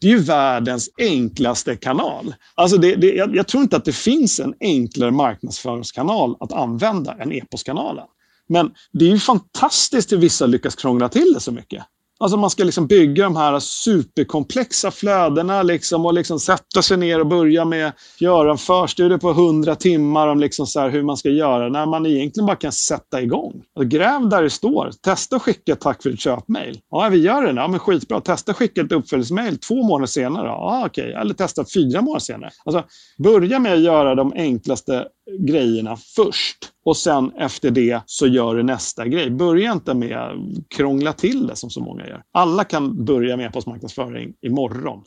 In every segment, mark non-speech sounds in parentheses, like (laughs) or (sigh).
Det är ju världens enklaste kanal. Alltså det, det, jag, jag, tror inte att det finns en enklare marknadsföringskanal att använda än e-postkanalen. Men det är ju fantastiskt hur vissa lyckas krångla till det så mycket. Alltså man ska liksom bygga de här superkomplexa flödena liksom och liksom sätta sig ner och börja med att göra en förstudie på 100 timmar om liksom så hur man ska göra när man egentligen bara kan sätta igång. Alltså gräv där det står. Testa att skicka ett tack för ditt köpmail. Ja, vi gör det. Ja, men skitbra. Testa att skicka ett uppföljningsmail två månader senare. Ja, okej. Eller testa fyra månader senare. Alltså, börja med att göra de enklaste grejerna först. Och sen efter det så gör du nästa grej. Börja inte med att krångla till det som så många gör. Alla kan börja med e-postmarknadsföring imorgon.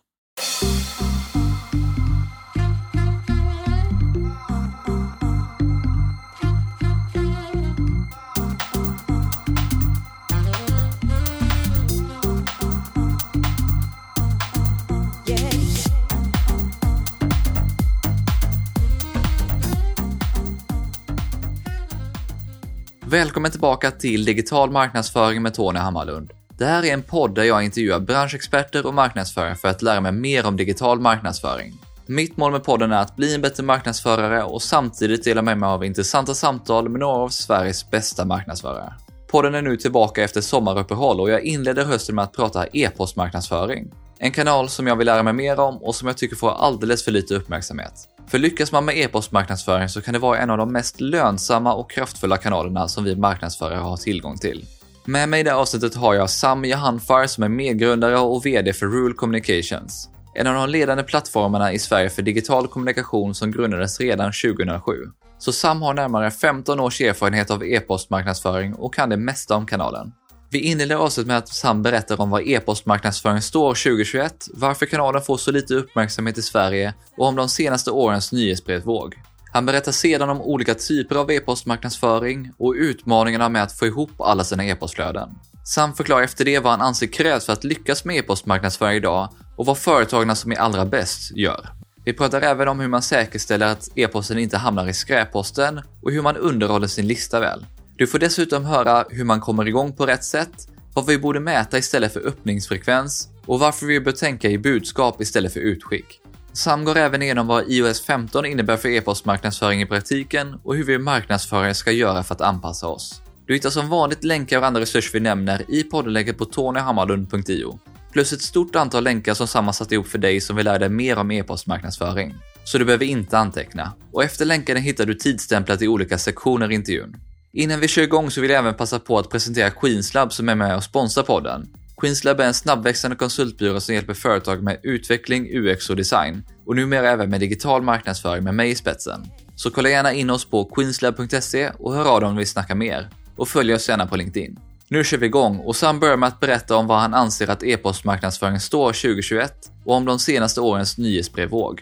Välkommen tillbaka till Digital marknadsföring med Tony Hammarlund. Det här är en podd där jag intervjuar branschexperter och marknadsförare för att lära mig mer om digital marknadsföring. Mitt mål med podden är att bli en bättre marknadsförare och samtidigt dela med mig av intressanta samtal med några av Sveriges bästa marknadsförare. Podden är nu tillbaka efter sommaruppehåll och jag inleder hösten med att prata e-postmarknadsföring. En kanal som jag vill lära mig mer om och som jag tycker får alldeles för lite uppmärksamhet. För lyckas man med e-postmarknadsföring så kan det vara en av de mest lönsamma och kraftfulla kanalerna som vi marknadsförare har tillgång till. Med mig i det här avsnittet har jag Sam Jahanfar som är medgrundare och VD för Rule Communications. En av de ledande plattformarna i Sverige för digital kommunikation som grundades redan 2007. Så Sam har närmare 15 års erfarenhet av e-postmarknadsföring och kan det mesta om kanalen. Vi inleder avsnittet med att Sam berättar om vad e-postmarknadsföring står 2021, varför kanalen får så lite uppmärksamhet i Sverige och om de senaste årens nyhetsbrevvåg. Han berättar sedan om olika typer av e-postmarknadsföring och utmaningarna med att få ihop alla sina e-postflöden. Sam förklarar efter det vad han anser krävs för att lyckas med e-postmarknadsföring idag och vad företagen som är allra bäst gör. Vi pratar även om hur man säkerställer att e-posten inte hamnar i skräpposten och hur man underhåller sin lista väl. Du får dessutom höra hur man kommer igång på rätt sätt, vad vi borde mäta istället för öppningsfrekvens och varför vi bör tänka i budskap istället för utskick. Sam går även igenom vad iOS 15 innebär för e-postmarknadsföring i praktiken och hur vi marknadsförare ska göra för att anpassa oss. Du hittar som vanligt länkar och andra resurser vi nämner i poddlägget på tonyhammarlund.io. Plus ett stort antal länkar som Sam har satt ihop för dig som vill lära dig mer om e-postmarknadsföring. Så du behöver inte anteckna. Och efter länkarna hittar du tidstämplat i olika sektioner i intervjun. Innan vi kör igång så vill jag även passa på att presentera Queenslab som är med och sponsrar podden. Queenslab är en snabbväxande konsultbyrå som hjälper företag med utveckling, UX och design och numera även med digital marknadsföring med mig i spetsen. Så kolla gärna in oss på queenslab.se och hör av dig om du vill snacka mer. Och följ oss gärna på LinkedIn. Nu kör vi igång och Sam börjar med att berätta om vad han anser att e-postmarknadsföringen står 2021 och om de senaste årens nyhetsbrevvåg.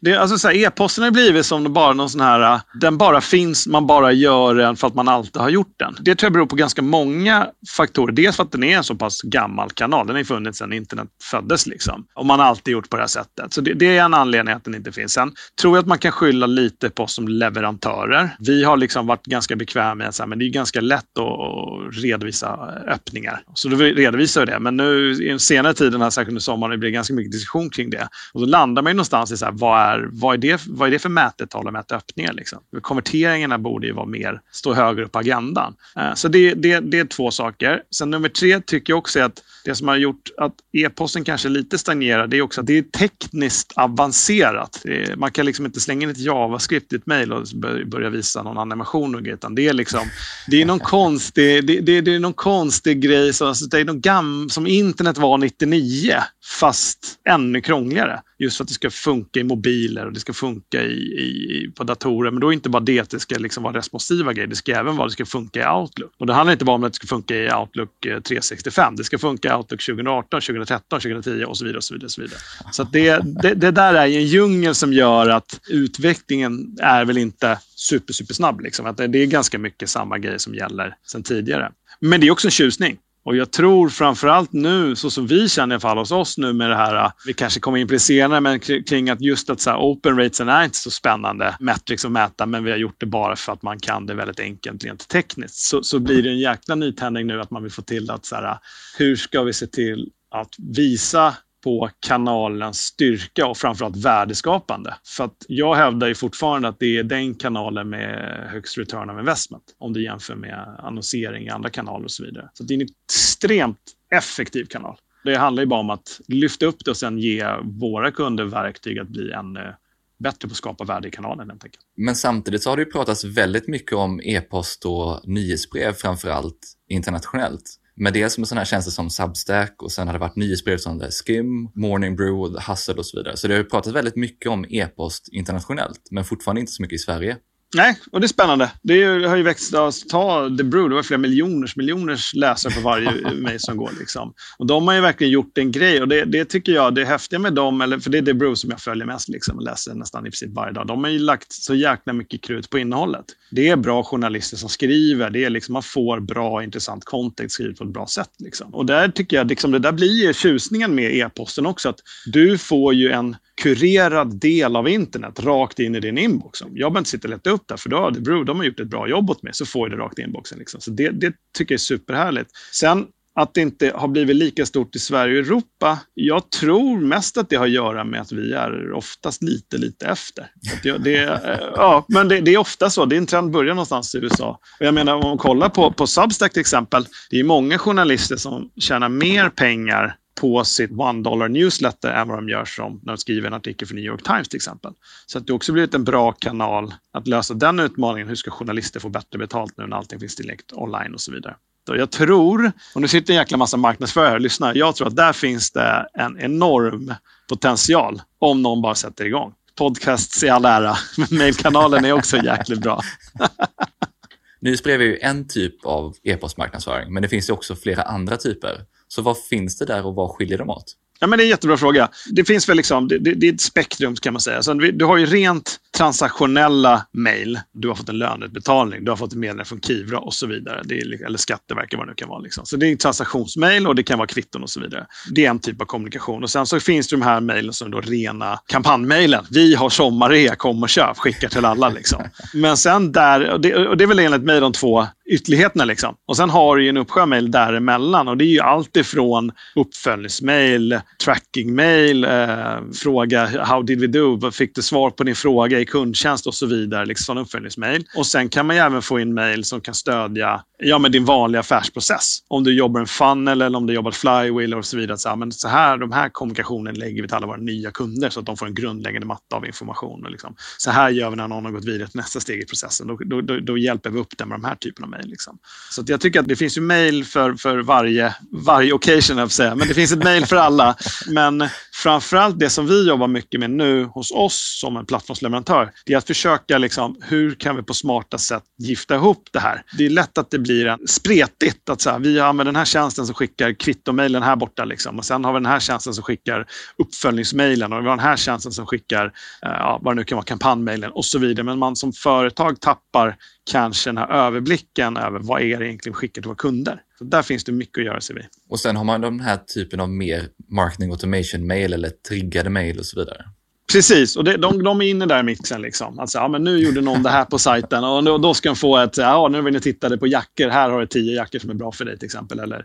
Det, alltså så här, e-posten har blivit som bara någon sån här, den bara finns, man bara gör den för att man alltid har gjort den. Det tror jag beror på ganska många faktorer. Dels för att den är en så pass gammal kanal. Den har ju funnits sedan internet föddes. Liksom. Och man har alltid gjort på det här sättet. Så det, det är en anledning att den inte finns. Sen tror jag att man kan skylla lite på oss som leverantörer. Vi har liksom varit ganska bekväma med att men det är ganska lätt att redovisa öppningar. Så då redovisar vi det. Men nu i senare tiden, här, särskilt under sommaren, det blir ganska mycket diskussion kring det. Och då landar man ju någonstans i så här, vad är är, vad, är det, vad är det för mätetal och mäta öppningar? Liksom? Konverteringarna borde ju vara mer, stå högre upp på agendan. Eh, så det, det, det är två saker. Sen nummer tre tycker jag också är att det som har gjort att e-posten kanske lite stagnerar, det är också att det är tekniskt avancerat. Är, man kan liksom inte slänga in ett JavaScript i ett mejl och börja visa någon animation och utan det är liksom, det är någon konstig, det, det, det är någon konstig grej, så, alltså, det är någon gam, som internet var 99, fast ännu krångligare. Just för att det ska funka i mobiler och det ska funka i, i, på datorer. Men då är det inte bara det att det ska liksom vara responsiva grejer. Det ska även vara att det ska funka i Outlook. Och det handlar inte bara om att det ska funka i Outlook eh, 365. Det ska funka i Outlook 2018, 2013, 2010 och så vidare. Och så vidare, och så vidare. så det, det, det, där är en djungel som gör att utvecklingen är väl inte super, super snabb. Liksom. Att det är ganska mycket samma grejer som gäller sedan tidigare. Men det är också en tjusning. Och jag tror framförallt nu, så som vi känner i alla fall hos oss nu med det här, äh, vi kanske kommer in på det senare, men kring att just att så här, open rates är inte så spännande metrics att mäta, men vi har gjort det bara för att man kan det väldigt enkelt rent tekniskt. Så, så blir det en jäkla nytändning nu att man vill få till att så här, äh, hur ska vi se till att visa på kanalens styrka och framförallt värdeskapande. För att jag hävdar ju fortfarande att det är den kanalen med högst return of investment om du jämför med annonsering i andra kanaler och så vidare. Så det är en extremt effektiv kanal. Det handlar ju bara om att lyfta upp det och sen ge våra kunder verktyg att bli ännu eh, bättre på att skapa värde i kanalen. Helt enkelt. Men samtidigt så har det ju pratats väldigt mycket om e-post och nyhetsbrev framför allt internationellt. Med dels med sådana här tjänster som Substack och sen har det varit nyhetsbrev som Skim, Morning Brew, Hustle och så vidare. Så det har pratat väldigt mycket om e-post internationellt, men fortfarande inte så mycket i Sverige. Nej, och det är spännande. Det har ju växt, ta The Brew, det var flera miljoners, miljoners läsare på varje (laughs) mejl som går. Liksom. Och de har ju verkligen gjort en grej och det, det, tycker jag, det häftiga med dem, eller, för det är The Brew som jag följer mest liksom, och läser nästan i princip varje dag. De har ju lagt så jäkla mycket krut på innehållet. Det är bra journalister som skriver, det är liksom, man får bra intressant kontext skrivet på ett bra sätt. Liksom. Och där tycker jag, liksom, det där blir tjusningen med e-posten också, att du får ju en kurerad del av internet rakt in i din inbox. Jag behöver inte sitta och leta upp det, för då bro, de har gjort ett bra jobb åt mig, så får jag det rakt i inboxen. Liksom. Så det, det tycker jag är superhärligt. Sen att det inte har blivit lika stort i Sverige och Europa. Jag tror mest att det har att göra med att vi är oftast lite, lite efter. Det, det, eh, ja, men det, det, är ofta så. Det är en trend börjar någonstans i USA. Och jag menar, om man kollar på, på Substack till exempel. Det är många journalister som tjänar mer pengar på sitt one dollar newsletter än vad de gör som när de skriver en artikel för New York Times till exempel. Så att det har också blivit en bra kanal att lösa den utmaningen. Hur ska journalister få bättre betalt nu när allting finns tillgängligt online och så vidare. Och jag tror, och nu sitter en jäkla massa marknadsförare och lyssnar, jag tror att där finns det en enorm potential om någon bara sätter igång. Podcasts i all ära, men mejlkanalen är också jäkligt bra. (laughs) Nyhetsbrev är ju en typ av e-postmarknadsföring, men det finns ju också flera andra typer. Så vad finns det där och vad skiljer dem åt? Ja, men det är en jättebra fråga. Det finns väl liksom, det, det, det är ett spektrum kan man säga. Så du har ju rent transaktionella mejl. Du har fått en löneutbetalning, du har fått ett meddelande från Kivra och så vidare. Det är, eller Skatteverket vad det nu kan vara. Liksom. Så det är transaktionsmejl och det kan vara kvitton och så vidare. Det är en typ av kommunikation. Och Sen så finns det de här mejlen som är rena kampanjmejlen. Vi har sommarrea, kom och köp, skickar till alla. Liksom. Men sen där, och det, och det är väl enligt mig de två ytterligheterna. Liksom. Och sen har du en uppsjö mejl däremellan och det är ju allt ifrån uppföljningsmejl, trackingmejl, eh, fråga how did we do? Fick du svar på din fråga med kundtjänst och så vidare. Liksom uppföljningsmejl. Och sen kan man ju även få in mejl som kan stödja ja, med din vanliga affärsprocess. Om du jobbar en funnel eller om du jobbar flywheel och så vidare. Så, men så här, de här kommunikationen lägger vi till alla våra nya kunder så att de får en grundläggande matta av information. Liksom. Så här gör vi när någon har gått vidare till nästa steg i processen. Då, då, då, då hjälper vi upp den med de här typen av mejl. Liksom. Så jag tycker att det finns ju mejl för, för varje, varje occasion, jag säga. men det finns ett mejl för alla. Men framförallt det som vi jobbar mycket med nu hos oss som en plattformsleverantör, det är att försöka liksom, hur kan vi på smarta sätt gifta ihop det här? Det är lätt att det blir en spretigt. Att så här, vi använder den här tjänsten som skickar kvittomejlen här borta. Liksom. Och sen har vi den här tjänsten som skickar uppföljningsmejlen och vi har den här tjänsten som skickar eh, ja, vad det nu kan vara, kampanjmejlen och så vidare. Men man som företag tappar kanske den här överblicken över vad är det egentligen vi skickar till våra kunder. Så där finns det mycket att göra sig vid. Och sen har man den här typen av mer marketing automation-mail eller triggade mail och så vidare. Precis, och det, de, de är inne där i mixen. Liksom. Alltså, ja, men nu gjorde någon det här på sajten och då, då ska de få ett, ja, nu vill ni titta på jackor, här har du tio jackor som är bra för dig till exempel. Eller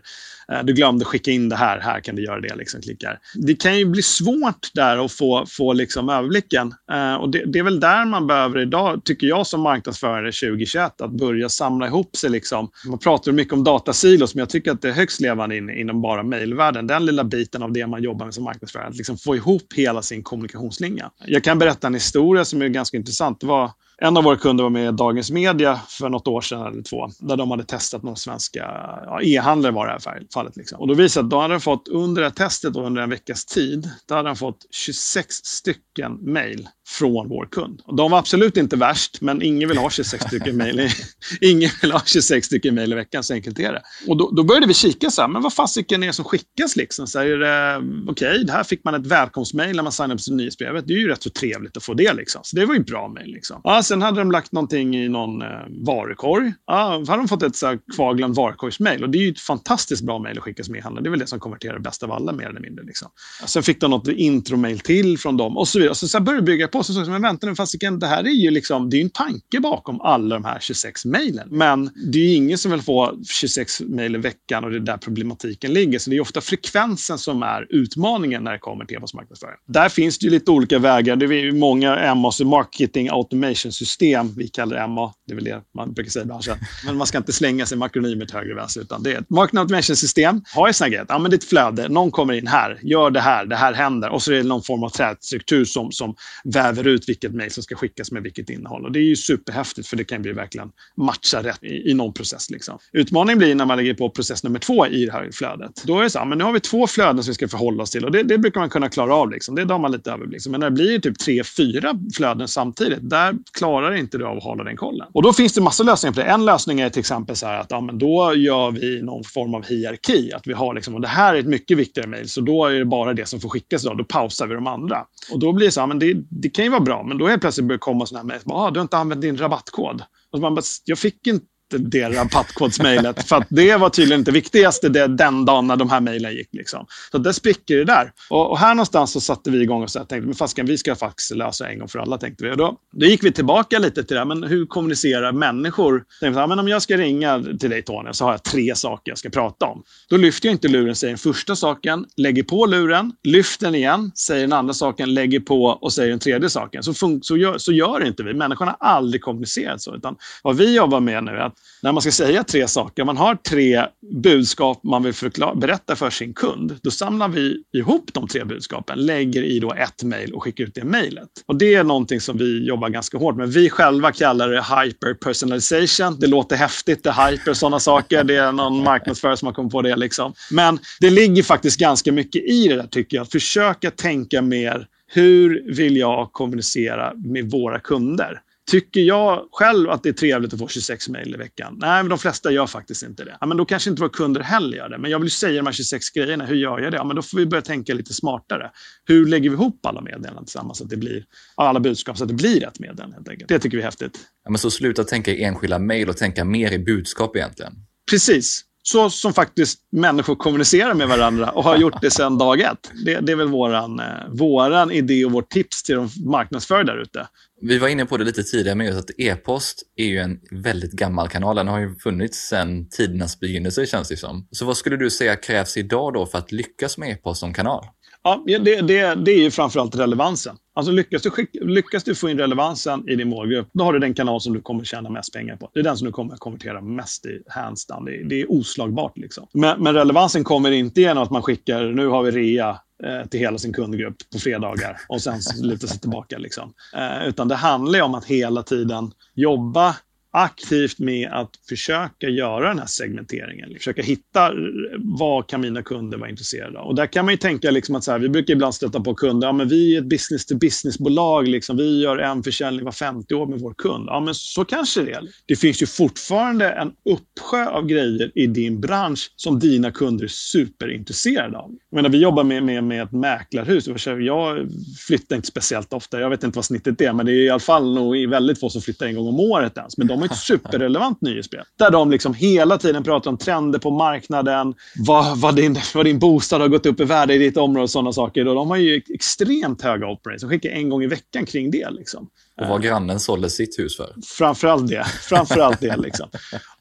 Eh, du glömde skicka in det här, här kan du göra det. Liksom, klickar. Det kan ju bli svårt där att få, få liksom överblicken. Eh, och det, det, är väl där man behöver idag, tycker jag som marknadsförare 2021, att börja samla ihop sig. Liksom. Man pratar mycket om datasilos, men jag tycker att det är högst levande in, inom bara mejlvärlden. Den lilla biten av det man jobbar med som marknadsförare, att liksom få ihop hela sin kommunikationslinje. Jag kan berätta en historia som är ganska intressant. Det var en av våra kunder var med i Dagens Media för något år sedan eller två, där de hade testat några svenska ja, e-handlare var det här fallet. Liksom. Och då visade att de hade fått under det här testet under en veckas tid, då hade de fått 26 stycken mejl från vår kund. Och de var absolut inte värst, men ingen vill ha 26 stycken mejl i, (laughs) ingen vill ha 26 stycken i veckan, så enkelt är det. Och då, då började vi kika så här, men vad fasiken är det som skickas liksom? Så här, eh, okej, okay, här fick man ett välkomstmejl när man signade upp sig nyhetsbrevet. Det är ju rätt så trevligt att få det liksom. Så det var ju bra mejl liksom. Ja, sen hade de lagt någonting i någon eh, varukorg. Ja, då hade de fått ett så här kvarglömt varukorgsmejl. Och det är ju ett fantastiskt bra mejl att skicka som e-handlare. Det är väl det som konverterar bäst av alla mer eller mindre. Liksom. Sen fick de något intromejl till från dem och så vidare. Så, så började det bygga e-posten så men vänta nu, fasiken, det här är ju liksom, det är en tanke bakom alla de här 26 mejlen. Men det är ju ingen som vill få 26 mejl i veckan och det är där problematiken ligger. Så det är ofta frekvensen som är utmaningen när det kommer till e-postmarknadsföring. Där finns det ju lite olika vägar. Det är många MAs, Marketing Automation System, vi kallar det MA, det är väl det man brukar säga i branschen. Men man ska inte slänga sig med akronymer till höger och vänster, utan det är ett Marketing Automation System. Har ju sådana grejer, ja men det är ett flöde, någon kommer in här, gör det här, det här händer. Och så är det någon form av trädstruktur som, som gräver ut vilket mejl som ska skickas med vilket innehåll. Och det är ju superhäftigt, för det kan ju verkligen matcha rätt i, i någon process. Liksom. Utmaningen blir när man lägger på process nummer två i det här flödet. Då är det så här, men nu har vi två flöden som vi ska förhålla oss till och det, det brukar man kunna klara av. Liksom. Det har man lite överblick. Men när det blir typ tre, fyra flöden samtidigt, där klarar inte du av att hålla den kollen. Och då finns det massa lösningar på det. En lösning är till exempel så här att ja, men då gör vi någon form av hierarki. Att vi har liksom, och det här är ett mycket viktigare mejl, så då är det bara det som får skickas. idag. då pausar vi de andra. Och då blir det så här, men det, det kan ju vara bra, men då är plötsligt börjar komma sådana här mejl. Ah, du har inte använt din rabattkod. Och man bara, jag fick inte det rabattkodsmejlet. för att det var tydligen inte viktigaste det, den dagen när de här mejlen gick. Liksom. Så det spricker det där. Och, och, här någonstans så satte vi igång och så tänkte men fasken, vi ska faktiskt lösa en gång för alla. tänkte vi. Och då, då gick vi tillbaka lite till det. här. Men hur kommunicerar människor? Tänkte, men om jag ska ringa till dig Tony så har jag tre saker jag ska prata om. Då lyfter jag inte luren, säger den första saken, lägger på luren, lyfter den igen, säger den andra saken, lägger på och säger den tredje saken. Så, så, gör, så gör inte vi. Människorna har aldrig kommunicerat så. Utan vad vi jobbar med nu är att när man ska säga tre saker, man har tre budskap man vill förklara, berätta för sin kund, då samlar vi ihop de tre budskapen, lägger i då ett mejl och skickar ut det mejlet. Och det är någonting som vi jobbar ganska hårt med. Vi själva kallar det hyper personalization. Det låter häftigt, det är hyper sådana saker. Det är någon marknadsförare som har kommit på det. Liksom. Men det ligger faktiskt ganska mycket i det där tycker jag. Att försöka tänka mer hur vill jag kommunicera med våra kunder? Tycker jag själv att det är trevligt att få 26 mejl i veckan? Nej, men de flesta gör faktiskt inte det. Ja, men då kanske inte våra kunder heller gör det. Men jag vill säga de här 26 grejerna. Hur gör jag det? Ja, men då får vi börja tänka lite smartare. Hur lägger vi ihop alla meddelanden tillsammans? Så att det blir, alla budskap så att det blir ett meddelande. Helt enkelt. Det tycker vi är häftigt. Ja, men så sluta tänka i enskilda mejl och tänka mer i budskap egentligen. Precis så som faktiskt människor kommunicerar med varandra och har gjort det sedan dag ett. Det, det är väl våran, eh, våran idé och vårt tips till de marknadsförare där ute. Vi var inne på det lite tidigare med att e-post är ju en väldigt gammal kanal. Den har ju funnits sedan tidernas begynnelse känns det som. Så vad skulle du säga krävs idag då för att lyckas med e-post som kanal? Ja, det, det, det är ju framförallt relevansen. Alltså lyckas du, skicka, lyckas du få in relevansen i din målgrupp, då har du den kanal som du kommer tjäna mest pengar på. Det är den som du kommer konvertera mest i, hands down. Det, det är oslagbart. Liksom. Men, men, relevansen kommer inte genom att man skickar, nu har vi rea Eh, till hela sin kundgrupp på fredagar och sen luta sig tillbaka. Liksom. Eh, utan det handlar ju om att hela tiden jobba aktivt med att försöka göra den här segmenteringen. Försöka hitta eh, vad kan mina kunder vara intresserade av. Och där kan man ju tänka liksom att så här, vi brukar ibland stöta på kunder, ja, men vi är ett business-to-business-bolag, liksom, vi gör en försäljning var 50 år med vår kund. Ja, men så kanske det är. Det finns ju fortfarande en uppsjö av grejer i din bransch som dina kunder är superintresserade av. Jag menar, vi jobbar med, med, med ett mäklarhus. Jag flyttar inte speciellt ofta, jag vet inte vad snittet är, men det är i alla fall nog väldigt få som flyttar en gång om året ens. Men de ett superrelevant nyhetsbrev. Där de liksom hela tiden pratar om trender på marknaden, vad, vad, din, vad din bostad har gått upp i värde i ditt område och sådana saker. Och de har ju extremt höga operations. De skickar en gång i veckan kring det. Liksom. Och vad grannen sålde sitt hus för. Framförallt det. Framförallt det liksom.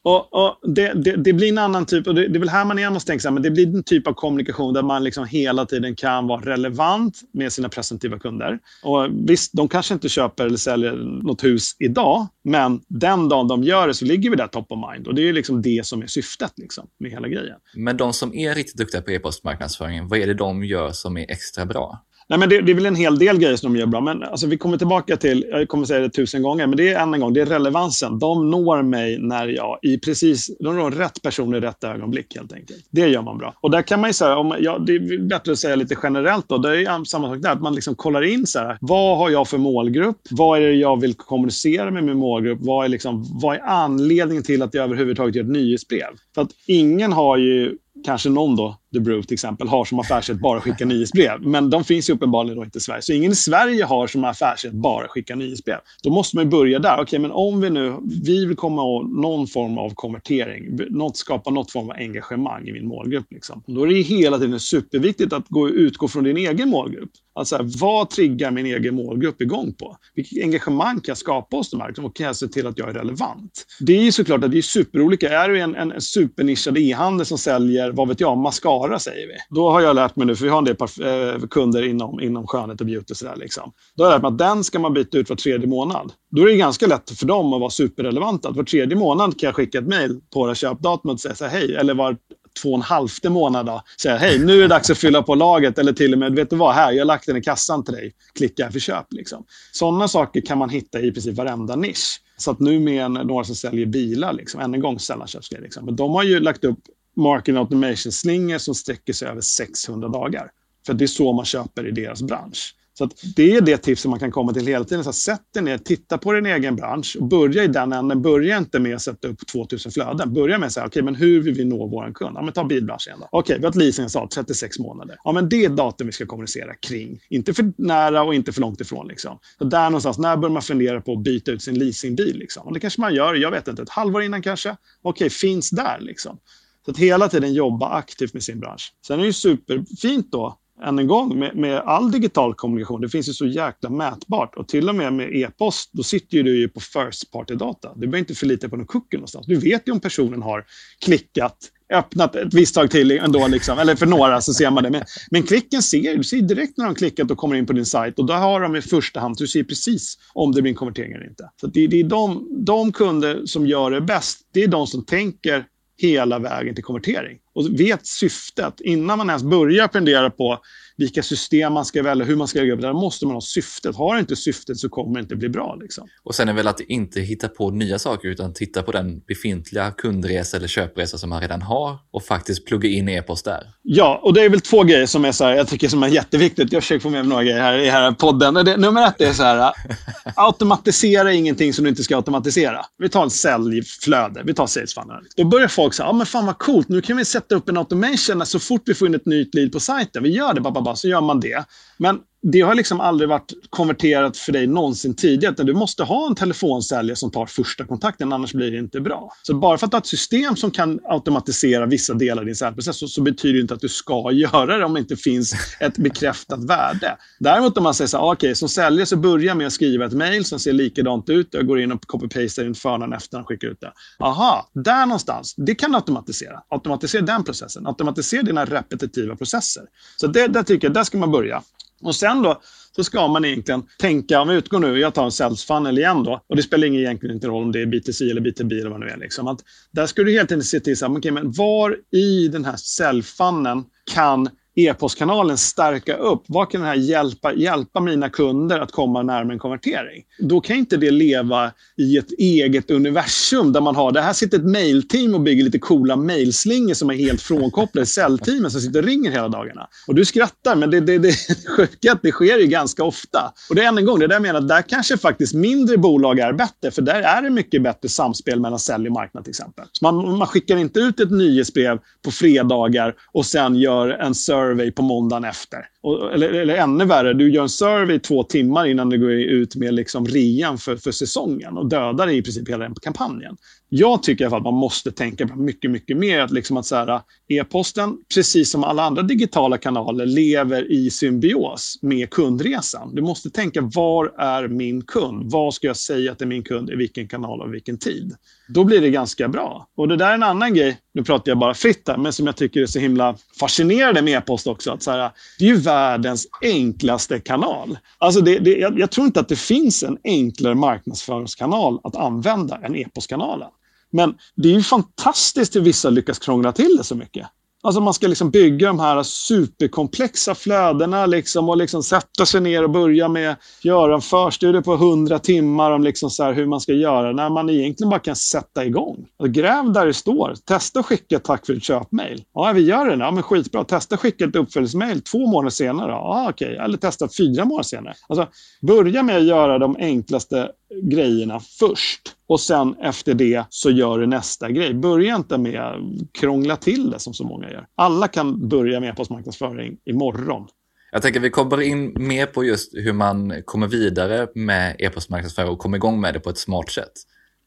Och, och det, det, det, blir en annan typ, och det, det är väl här man igen måste tänka men det blir en typ av kommunikation där man liksom hela tiden kan vara relevant med sina presentativa kunder. Och visst, de kanske inte köper eller säljer något hus idag, men den dagen de gör det så ligger vi där top of mind. Och det är liksom det som är syftet liksom, med hela grejen. Men de som är riktigt duktiga på e-postmarknadsföring, vad är det de gör som är extra bra? Nej, men det, det, är väl en hel del grejer som de gör bra. Men alltså, vi kommer tillbaka till, jag kommer säga det tusen gånger, men det är än en gång, det är relevansen. De når mig när jag, i precis, de når rätt person i rätt ögonblick helt enkelt. Det gör man bra. Och där kan man ju säga, om, ja, det är bättre att säga lite generellt då, det är samma sak där, att man liksom kollar in så här, vad har jag för målgrupp? Vad är det jag vill kommunicera med min målgrupp? Vad är, liksom, vad är anledningen till att jag överhuvudtaget gör ett nyhetsbrev? För att ingen har ju kanske någon då, The Brew till exempel, har som affärsätt bara skicka (laughs) nyhetsbrev. Men de finns ju uppenbarligen inte i Sverige. Så ingen i Sverige har som affärsätt bara skicka nyhetsbrev. Då måste man börja där. Okej, okay, men om vi nu vi vill komma åt någon form av konvertering, något, skapa något form av engagemang i min målgrupp. Liksom. Då är det hela tiden superviktigt att gå, utgå från din egen målgrupp. Alltså, vad triggar min egen målgrupp igång på? Vilket engagemang kan jag skapa hos de här? Och kan jag se till att jag är relevant? Det är ju såklart att det är superolika. Är du en, en supernischad e-handel som säljer, vad vet jag, mascara säger vi. Då har jag lärt mig nu, för vi har en del eh, kunder inom, inom skönhet och beauty. Så där, liksom. Då har jag lärt mig att den ska man byta ut var tredje månad. Då är det ganska lätt för dem att vara superrelevanta. Att var tredje månad kan jag skicka ett mejl på det köpdatumet och säga så här, hej. Eller var två och en halvte månad då, säga hej, nu är det dags att fylla på laget. Eller till och med, vet du vad, här, jag har lagt den i kassan till dig. Klicka för köp. Liksom. Sådana saker kan man hitta i princip varenda nisch. Så att nu med några som säljer bilar, liksom, än en gång sällanköpsgrejer. Liksom. Men de har ju lagt upp marketing automation-slingor som sträcker sig över 600 dagar. För det är så man köper i deras bransch. Så det är det tipset man kan komma till hela tiden. Så sätt dig ner, titta på din egen bransch och börja i den änden. Börja inte med att sätta upp 2000 flöden. Börja med att säga, okej, okay, men hur vill vi nå vår kund? Ja, men ta bilbranschen då. Okej, okay, vi har ett leasingavtal, 36 månader. Ja, men det är datum vi ska kommunicera kring. Inte för nära och inte för långt ifrån. Liksom. Så där någonstans, när börjar man fundera på att byta ut sin leasingbil? Liksom? Och det kanske man gör, jag vet inte, ett halvår innan kanske. Okej, okay, finns där liksom. Så att hela tiden jobba aktivt med sin bransch. Sen är det ju superfint då än en gång, med, med, all digital kommunikation, det finns ju så jäkla mätbart. Och till och med med e-post, då sitter ju du ju på first party-data. Du behöver inte förlita på någon cookie någonstans. Du vet ju om personen har klickat, öppnat ett visst tag till ändå, liksom. eller för några så ser man det. Men, men klicken ser du ser direkt när de klickat och kommer in på din sajt och då har de i första hand, så du ser precis om det blir en konvertering eller inte. Så det, det är de, de kunder som gör det bäst, det är de som tänker hela vägen till konvertering. Och vet syftet innan man ens börjar fundera på vilka system man ska välja, hur man ska lägga upp det. Där måste man ha syftet. Har inte syftet så kommer det inte bli bra. Liksom. Och sen är väl att inte hitta på nya saker utan titta på den befintliga kundresa eller köpresa som man redan har och faktiskt plugga in e-post där. Ja, och det är väl två grejer som är så här, jag tycker som är jätteviktigt. Jag försöker få med mig några grejer här i här podden. Det, nummer ett är så här, (laughs) automatisera ingenting som du inte ska automatisera. Vi tar en säljflöde, vi tar sales Då börjar folk säga, ja men fan vad coolt, nu kan vi sätta upp en automation så fort vi får in ett nytt lead på sajten. Vi gör det, bara bara, så gör man det. Men det har liksom aldrig varit konverterat för dig någonsin tidigare. Du måste ha en telefonsäljare som tar första kontakten, annars blir det inte bra. Så bara för att du har ett system som kan automatisera vissa delar i din säljprocess så, så, betyder det inte att du ska göra det om det inte finns ett bekräftat värde. Däremot om man säger så här, ah, okej, okay, som säljare så börjar med att skriva ett mejl som ser likadant ut. Jag går in och copy-pastar in förnamn efter och skickar ut det. Aha, där någonstans. Det kan du automatisera. Automatisera den processen. Automatisera dina repetitiva processer. Så det, där tycker jag, där ska man börja. Och sen då så ska man egentligen tänka, om vi utgår nu, jag tar en sales funnel igen då, och det spelar ingen, egentligen inte roll om det är B2C eller B2B eller vad det nu är. Liksom, att där ska du helt enkelt se till, så här, okay, men var i den här säljfunneln kan e-postkanalen stärka upp? Vad kan den här hjälpa, hjälpa mina kunder att komma närmare en konvertering? Då kan inte det leva i ett eget universum där man har, det här sitter ett mailteam och bygger lite coola mailslingor som är helt frånkopplade säljteamen som sitter och ringer hela dagarna. Och du skrattar, men det, det, det, det (laughs) sjuka att det sker ju ganska ofta. Och det är än en gång, det där jag menar, där kanske faktiskt mindre bolag är bättre, för där är det mycket bättre samspel mellan sälj och marknad till exempel. Så man, man skickar inte ut ett nyhetsbrev på fredagar och sen gör en service survey på måndagen efter. Och, eller, eller ännu värre, du gör en survey två timmar innan du går ut med liksom rean för, för säsongen och dödar i princip hela den kampanjen. Jag tycker i alla fall att man måste tänka på mycket, mycket mer att liksom att så här, e-posten, precis som alla andra digitala kanaler, lever i symbios med kundresan. Du måste tänka, var är min kund? Vad ska jag säga till min kund i vilken kanal och vilken tid? Då blir det ganska bra. Och det där är en annan grej, nu pratar jag bara fritt här, men som jag tycker är så himla fascinerande med e-post också. Att så här, det är ju världens enklaste kanal. Alltså det, det, jag, jag, tror inte att det finns en enklare marknadsföringskanal att använda än e-postkanalen. Men det är ju fantastiskt hur vissa lyckas krångla till det så mycket. Alltså man ska liksom bygga de här superkomplexa flödena liksom och liksom sätta sig ner och börja med att göra en förstudie på 100 timmar om liksom så hur man ska göra när man egentligen bara kan sätta igång. Alltså gräv där det står. Testa att skicka ett tack för ett köpmail. Ja, vi gör det. Ja, men skitbra. Testa att skicka ett uppföljningsmail två månader senare. Ja, okej. Eller testa fyra månader senare. Alltså, börja med att göra de enklaste grejerna först. Och sen efter det så gör du nästa grej. Börja inte med att krångla till det som så många gör. Alla kan börja med e-postmarknadsföring imorgon. Jag tänker vi kommer in mer på just hur man kommer vidare med e-postmarknadsföring och kommer igång med det på ett smart sätt.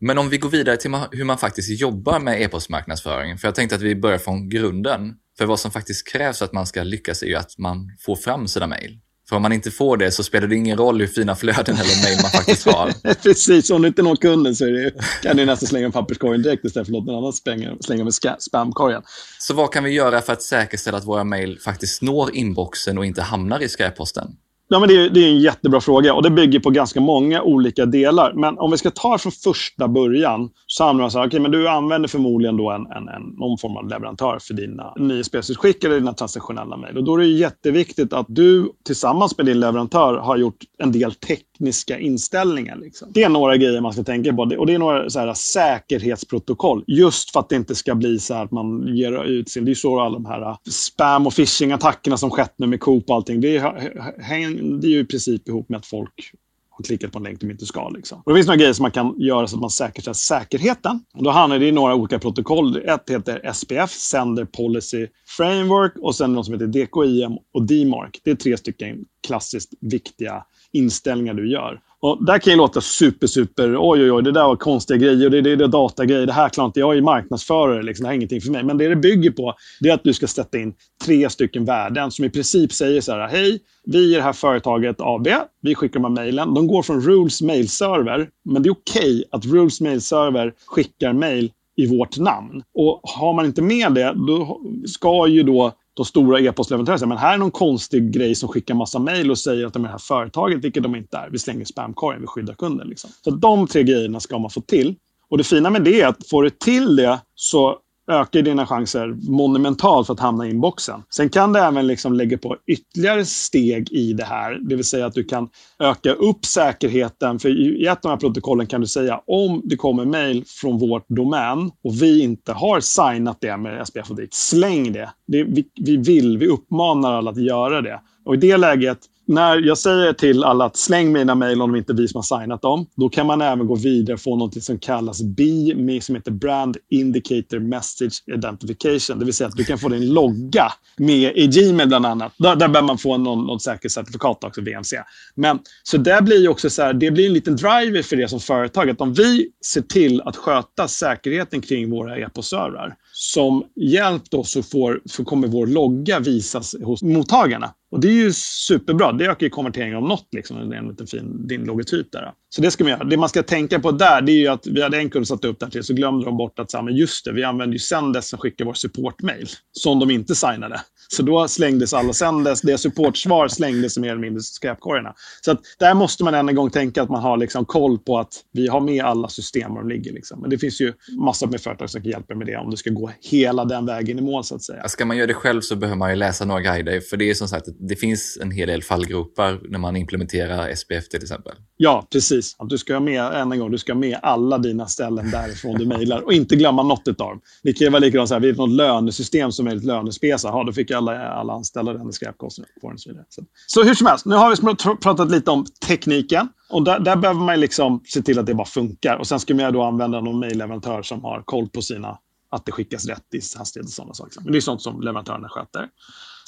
Men om vi går vidare till hur man faktiskt jobbar med e-postmarknadsföring. För jag tänkte att vi börjar från grunden. För vad som faktiskt krävs för att man ska lyckas är ju att man får fram sina mejl. För om man inte får det så spelar det ingen roll hur fina flöden eller mejl man faktiskt har. (laughs) Precis, om du inte når kunden så det, kan du nästan slänga papperskorgen direkt istället för att låta någon annan slänga, slänga med spamkorgen. Så vad kan vi göra för att säkerställa att våra mejl faktiskt når inboxen och inte hamnar i skräpposten? Ja, men det, är, det är en jättebra fråga och det bygger på ganska många olika delar. Men om vi ska ta från första början så hamnar man så här, okay, men du använder förmodligen då en, en, en, någon form av leverantör för dina nya spelsutskick eller dina transaktionella mejl. då är det jätteviktigt att du tillsammans med din leverantör har gjort en del tech tekniska inställningar. Liksom. Det är några grejer man ska tänka på. Och det är några så här, säkerhetsprotokoll. Just för att det inte ska bli så att man ger ut sin... Det är så alla de här äh, spam och phishing-attackerna som skett nu med Coop och allting. Det hänger ju i princip ihop med att folk har klickat på en länk de inte ska. Liksom. Och det finns några grejer som man kan göra så att man säkerställer säkerheten. Och då handlar det i några olika protokoll. Ett heter SPF, Sender Policy Framework, och sen något som heter DKIM och DMARC. Det är tre stycken klassiskt viktiga inställningar du gör. Och där kan ju låta super, super, oj, oj, oj, det där var konstiga grejer, det, det, det är datagrejer, det här klarar inte jag är marknadsförare, liksom, det här är ingenting för mig. Men det det bygger på, det är att du ska sätta in tre stycken värden som i princip säger så här, hej, vi är det här företaget AB, vi skickar de här mejlen. De går från Rules mailserver, men det är okej okay att Rules mailserver skickar mejl i vårt namn. Och har man inte med det, då ska ju då de stora e-postleverantörerna säger men här är någon konstig grej som skickar massa mejl och säger att de är det här företaget, vilket de inte är. Vi slänger spamkorgen, vi skyddar kunden. Liksom. Så de tre grejerna ska man få till. Och det fina med det är att får du till det så ökar dina chanser monumentalt för att hamna i inboxen. Sen kan du även liksom lägga på ytterligare steg i det här. Det vill säga att du kan öka upp säkerheten. För i ett av de här protokollen kan du säga om det kommer mejl från vårt domän och vi inte har signat det med SPF och DIC, släng det. det vi, vi vill, vi uppmanar alla att göra det. Och i det läget när jag säger till alla att släng mina mejl om de inte är vi som har signat dem, då kan man även gå vidare och få något som kallas BIMI, som heter Brand Indicator Message Identification. Det vill säga att du kan få din logga med i Gmail bland annat. Där, där behöver man få någon, säkert certifikat också, VMC. Men, så där blir också så här, det blir en liten driver för det som företag. Att om vi ser till att sköta säkerheten kring våra e-postservrar, som hjälp då så, får, så kommer vår logga visas hos mottagarna. Och det är ju superbra. Det ökar ju konverteringen om något. Liksom. Det är en liten fin din logotyp där. Så det ska man göra. Det man ska tänka på där det är ju att vi hade en kund som satte upp där till så glömde de bort att men just det, vi använder ju Sendes som skickar vår supportmail som de inte signade. Så då slängdes alla Sendes, det supportsvar slängdes mer eller mindre skräpkorgarna. Så att där måste man än en gång tänka att man har liksom koll på att vi har med alla system var de ligger. Liksom. Men det finns ju massor med företag som kan hjälpa med det om du ska gå hela den vägen i mål så att säga. Ska man göra det själv så behöver man ju läsa några guider. För det är som sagt, det finns en hel del fallgropar när man implementerar SPF till exempel. Ja, precis. Att du ska ha med, än en gång, du ska ha med alla dina ställen därifrån du mejlar och inte glömma något av dem. Det kan ju vara likadant så här, vid något lönesystem som är ett lönespesa. Ja, då fick alla, alla anställda den skräpkostnaden och så vidare. Så. så hur som helst, nu har vi pratat lite om tekniken. Och där, där behöver man liksom se till att det bara funkar. Och sen ska man då använda någon mejlleverantör som har koll på sina att det skickas rätt i hastighet och sådana saker. Men det är sånt som leverantörerna sköter.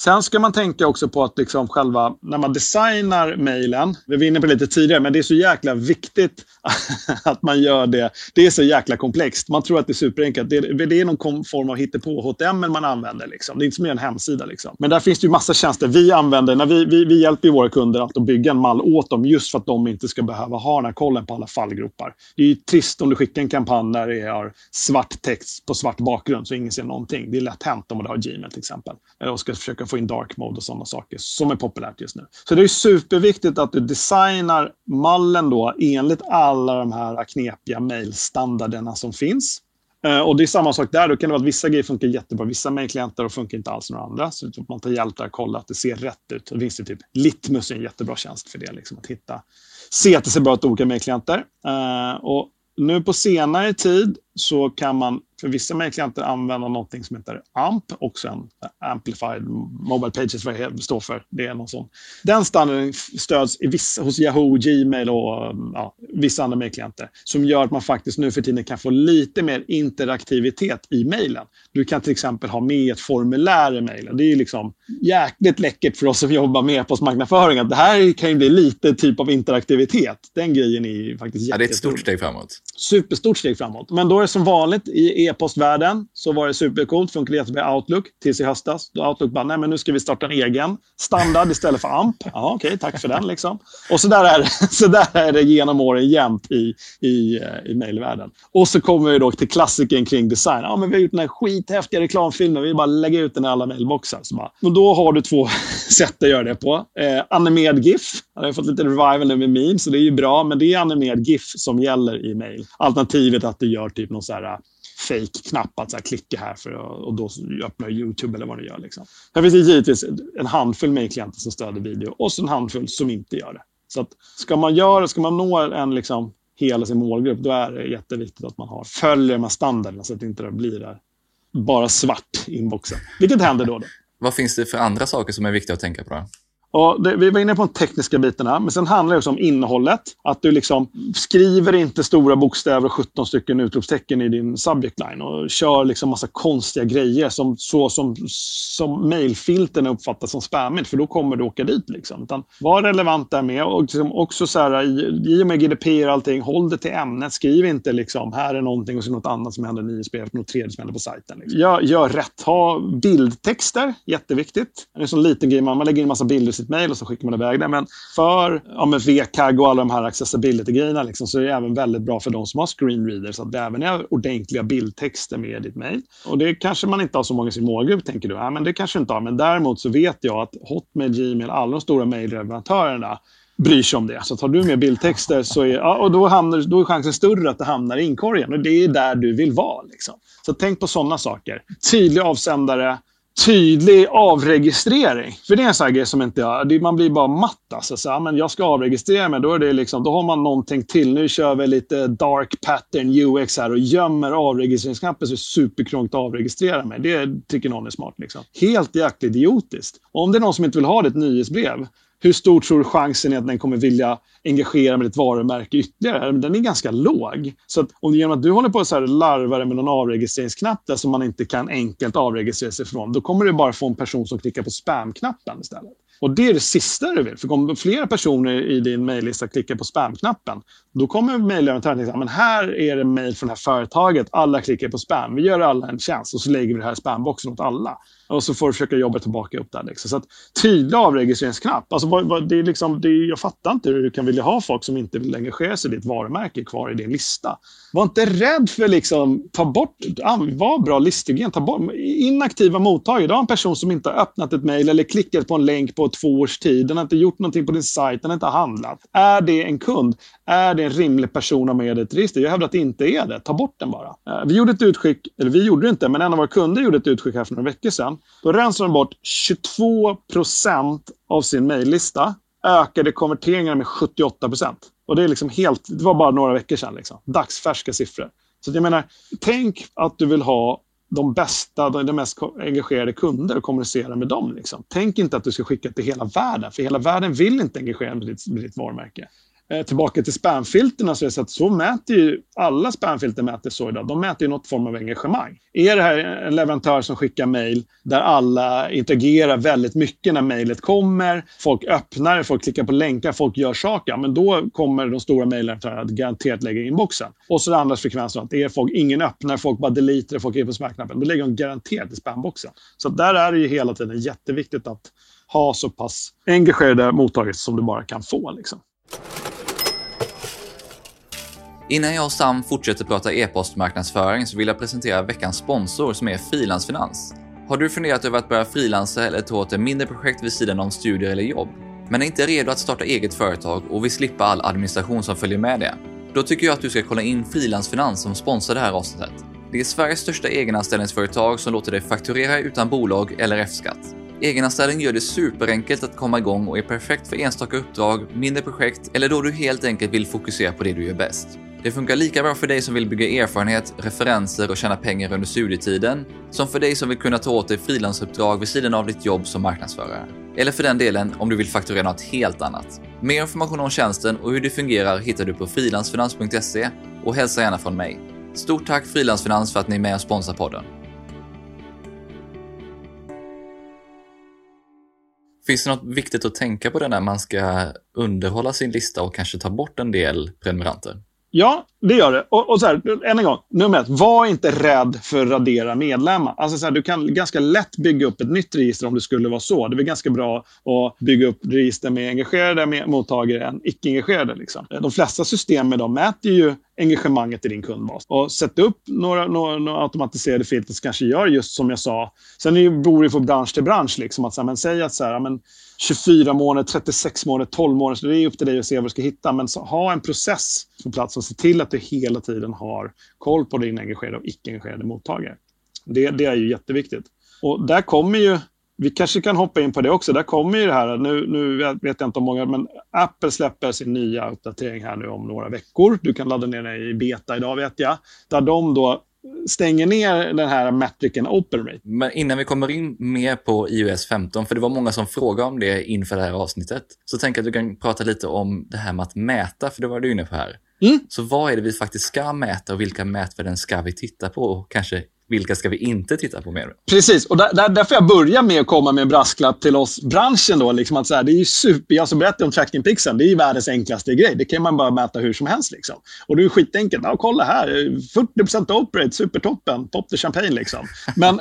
Sen ska man tänka också på att liksom själva, när man designar mejlen, vi var inne på det lite tidigare, men det är så jäkla viktigt (laughs) att man gör det. Det är så jäkla komplext. Man tror att det är superenkelt. Det, det är någon form av hittepå HTML man använder. Liksom. Det är inte som en hemsida. Liksom. Men där finns det ju massa tjänster vi använder. När vi, vi, vi hjälper våra kunder att bygga en mall åt dem just för att de inte ska behöva ha den här kollen på alla fallgropar. Det är ju trist om du skickar en kampanj där det är svart text på svart bakgrund så ingen ser någonting. Det är lätt hänt om du har Gmail till exempel. Eller ska försöka få in dark mode och sådana saker som är populärt just nu. Så det är superviktigt att du designar mallen då enligt alla de här knepiga mailstandarderna som finns. Eh, och det är samma sak där. Då kan det vara att vissa grejer funkar jättebra. Vissa mejlklienter och funkar inte alls några andra. Så typ man tar hjälp där och kollar att det ser rätt ut. Och det finns det typ Litmus är en jättebra tjänst för det. Liksom, att hitta, se att det ser bra ut olika mejlklienter. Uh, eh, och nu på senare tid så kan man för vissa mejlklienter använda någonting som heter AMP, också en Amplified Mobile Pages, vad det står för. Det är någon sån. Den standarden stöds i vissa, hos Yahoo, Gmail och ja, vissa andra mejlklienter som gör att man faktiskt nu för tiden kan få lite mer interaktivitet i mejlen. Du kan till exempel ha med ett formulär i mejlen. Det är liksom jäkligt läckert för oss som jobbar med e-postmarknadsföring att det här kan ju bli lite typ av interaktivitet. Den grejen är faktiskt jätterolig. Ja, det är ett stort steg framåt. Superstort steg framåt. Men då är som vanligt i e-postvärlden så var det supercoolt, funkade jättebra i Outlook tills i höstas. Då Outlook bara, nej men nu ska vi starta en egen standard istället för AMP. Ja, okej, okay, tack för den liksom. Och så där är, (laughs) så där är det genom åren jämt i, i, eh, i mejlvärlden. Och så kommer vi då till klassiken kring design. Ja, men vi har gjort den här skithäftiga reklamfilmen, vi vill bara lägga ut den i alla mejlboxar. Så bara, och då har du två (laughs) sätt att göra det på. Eh, animerad GIF. Jag har fått lite revival nu med memes, så det är ju bra. Men det är animerad GIF som gäller i mejl. Alternativet att du gör typ någon så här äh, fake-knapp att så här, klicka här för att, och då öppnar YouTube eller vad det gör. Liksom. Här finns det givetvis en handfull mejlklienter som stöder video och så en handfull som inte gör det. Så att ska man göra, ska man nå en liksom hela sin målgrupp, då är det jätteviktigt att man har, följer de här standarderna så att det inte blir där bara svart inboxen. Vilket händer då och då. Vad finns det för andra saker som är viktiga att tänka på? Då? Och det, vi var inne på de tekniska bitarna, men sen handlar det också om innehållet. Att du liksom skriver inte stora bokstäver och 17 stycken utropstecken i din subject line och kör liksom massa konstiga grejer som, så som, som mailfiltren uppfattas som spammigt, för då kommer du åka dit. Liksom. Utan var relevant där med och liksom också så här, i, i och med GDPR och allting, håll det till ämnet. Skriv inte liksom, här är någonting och så något annat som händer i ISP, något tredje som händer på sajten. Liksom. Gör, gör rätt. Ha bildtexter, jätteviktigt. Det är en sån liten grej, man, man lägger in massa bilder sitt mejl och så skickar man iväg det. Men för ja, med VCAG och alla de här accessibility-grejerna liksom, så är det även väldigt bra för de som har screenreaders så att det även är ordentliga bildtexter med i ditt mejl. Och det kanske man inte har så många i sin målgrupp, tänker du. Ja, men det kanske inte har. Men däremot så vet jag att Hotmail, Gmail, alla de stora mejlleverantörerna bryr sig om det. Så tar du med bildtexter så är, ja, och då, hamnar, då är chansen större att det hamnar i inkorgen. Och det är där du vill vara. Liksom. Så tänk på sådana saker. Tydlig avsändare, tydlig avregistrering. För det är en sån här grej som inte jag... Man blir bara matt. Alltså. Så, ja, men jag ska avregistrera mig. Då, är det liksom, då har man någonting till. Nu kör vi lite dark pattern UX här och gömmer avregistreringsknappen så det är superkrångligt att avregistrera mig. Det tycker någon är smart. Liksom. Helt jäkligt idiotiskt. Och om det är någon som inte vill ha ditt nyhetsbrev hur stor tror du chansen är att den kommer vilja engagera med ditt varumärke ytterligare? Den är ganska låg. Så att om genom att du håller på att larva med någon avregistreringsknapp där som man inte kan enkelt avregistrera sig från, då kommer du bara få en person som klickar på spamknappen istället. Och det är det sista du vill. För om flera personer i din mejllista klickar på spamknappen, då kommer mejlleverantören tänka att här är det mejl från det här företaget. Alla klickar på spam. Vi gör alla en tjänst och så lägger vi det här i spamboxen åt alla. Och så får du försöka jobba tillbaka upp där. Liksom. Så att, tydlig avregistreringsknapp. Alltså, vad, vad, det är liksom, det är, jag fattar inte hur du kan vilja ha folk som inte vill engagera sig i ditt varumärke kvar i din lista. Var inte rädd för liksom, ta bort, var bra listhygien. Ta bort inaktiva mottagare. Du har en person som inte har öppnat ett mejl eller klickat på en länk på två års tid. Den har inte gjort någonting på din sajt, den har inte handlat. Är det en kund? Är det en rimlig person att ha med i ett register? Jag hävdar att det inte är det. Ta bort den bara. Eh, vi gjorde ett utskick, eller vi gjorde det inte, men en av våra kunder gjorde ett utskick här för några veckor sedan. Då rensade de bort 22 procent av sin mejllista. Ökade konverteringarna med 78 procent. Och det, är liksom helt, det var bara några veckor sedan. Liksom. Dagsfärska siffror. Så jag menar, tänk att du vill ha de bästa, de mest engagerade kunder och kommunicera med dem. Liksom. Tänk inte att du ska skicka till hela världen, för hela världen vill inte engagera med ditt, med ditt varumärke. Eh, tillbaka till spamfilterna så är det så att så mäter ju alla spamfilter mäter så idag. De mäter ju något form av engagemang. Är det här en leverantör som skickar mejl där alla interagerar väldigt mycket när mejlet kommer, folk öppnar folk klickar på länkar, folk gör saker, men då kommer de stora mejlleverantörerna att garanterat lägga in boxen. Och så det andra frekvensen att är folk, ingen öppnar, folk bara deletar, folk är på smärknappen. Då lägger de garanterat i spamboxen. Så där är det ju hela tiden jätteviktigt att ha så pass engagerade mottagare som du bara kan få. Liksom. Innan jag och Sam fortsätter prata e-postmarknadsföring så vill jag presentera veckans sponsor som är Frilansfinans. Har du funderat över att börja frilansa eller ta åt ett mindre projekt vid sidan om studier eller jobb? Men är inte redo att starta eget företag och vill slippa all administration som följer med det? Då tycker jag att du ska kolla in Frilansfinans som sponsrar det här avsnittet. Det är Sveriges största egenanställningsföretag som låter dig fakturera utan bolag eller F-skatt. Egenanställning gör det superenkelt att komma igång och är perfekt för enstaka uppdrag, mindre projekt eller då du helt enkelt vill fokusera på det du gör bäst. Det funkar lika bra för dig som vill bygga erfarenhet, referenser och tjäna pengar under studietiden, som för dig som vill kunna ta åt dig frilansuppdrag vid sidan av ditt jobb som marknadsförare. Eller för den delen om du vill fakturera något helt annat. Mer information om tjänsten och hur det fungerar hittar du på frilansfinans.se och hälsa gärna från mig. Stort tack Frilansfinans för att ni är med och sponsrar podden. Finns det något viktigt att tänka på det när man ska underhålla sin lista och kanske ta bort en del prenumeranter? Ja, det gör det. Och, och så här, än en gång, nummer ett, var inte rädd för att radera medlemmar. Alltså så här, du kan ganska lätt bygga upp ett nytt register om det skulle vara så. Det är ganska bra att bygga upp register med engagerade med mottagare än icke-engagerade. Liksom. De flesta system med dem mäter ju engagemanget i din kundbas. Och sätta upp några, några, några automatiserade filter som kanske gör just som jag sa. Sen beror det på bransch till bransch. Liksom, att, så här, men, säg att så här, men, 24 månader, 36 månader, 12 månader. Så det är upp till dig att se vad du ska hitta. Men så, ha en process på plats och se till att du hela tiden har koll på din engagerade och icke-engagerade mottagare. Det, det är ju jätteviktigt. Och där kommer ju vi kanske kan hoppa in på det också. Där kommer ju det här, nu, nu vet jag inte om många, men Apple släpper sin nya uppdatering här nu om några veckor. Du kan ladda ner den i beta idag vet jag. Där de då stänger ner den här metricen open rate. Men innan vi kommer in mer på iOS 15, för det var många som frågade om det inför det här avsnittet, så tänker jag att du kan prata lite om det här med att mäta, för det var du inne på här. Mm. Så vad är det vi faktiskt ska mäta och vilka mätvärden ska vi titta på och kanske vilka ska vi inte titta på mer? Precis, och där, där, därför jag börja med att komma med en brasklapp till oss branschen. Då, liksom att så här, det är ju super, jag som berättade om tracking pixeln, det är ju världens enklaste grej. Det kan man bara mäta hur som helst. Liksom. Och det är skitenkelt. Ja, kolla här, 40% operate, supertoppen, pop the champagne. Liksom. Men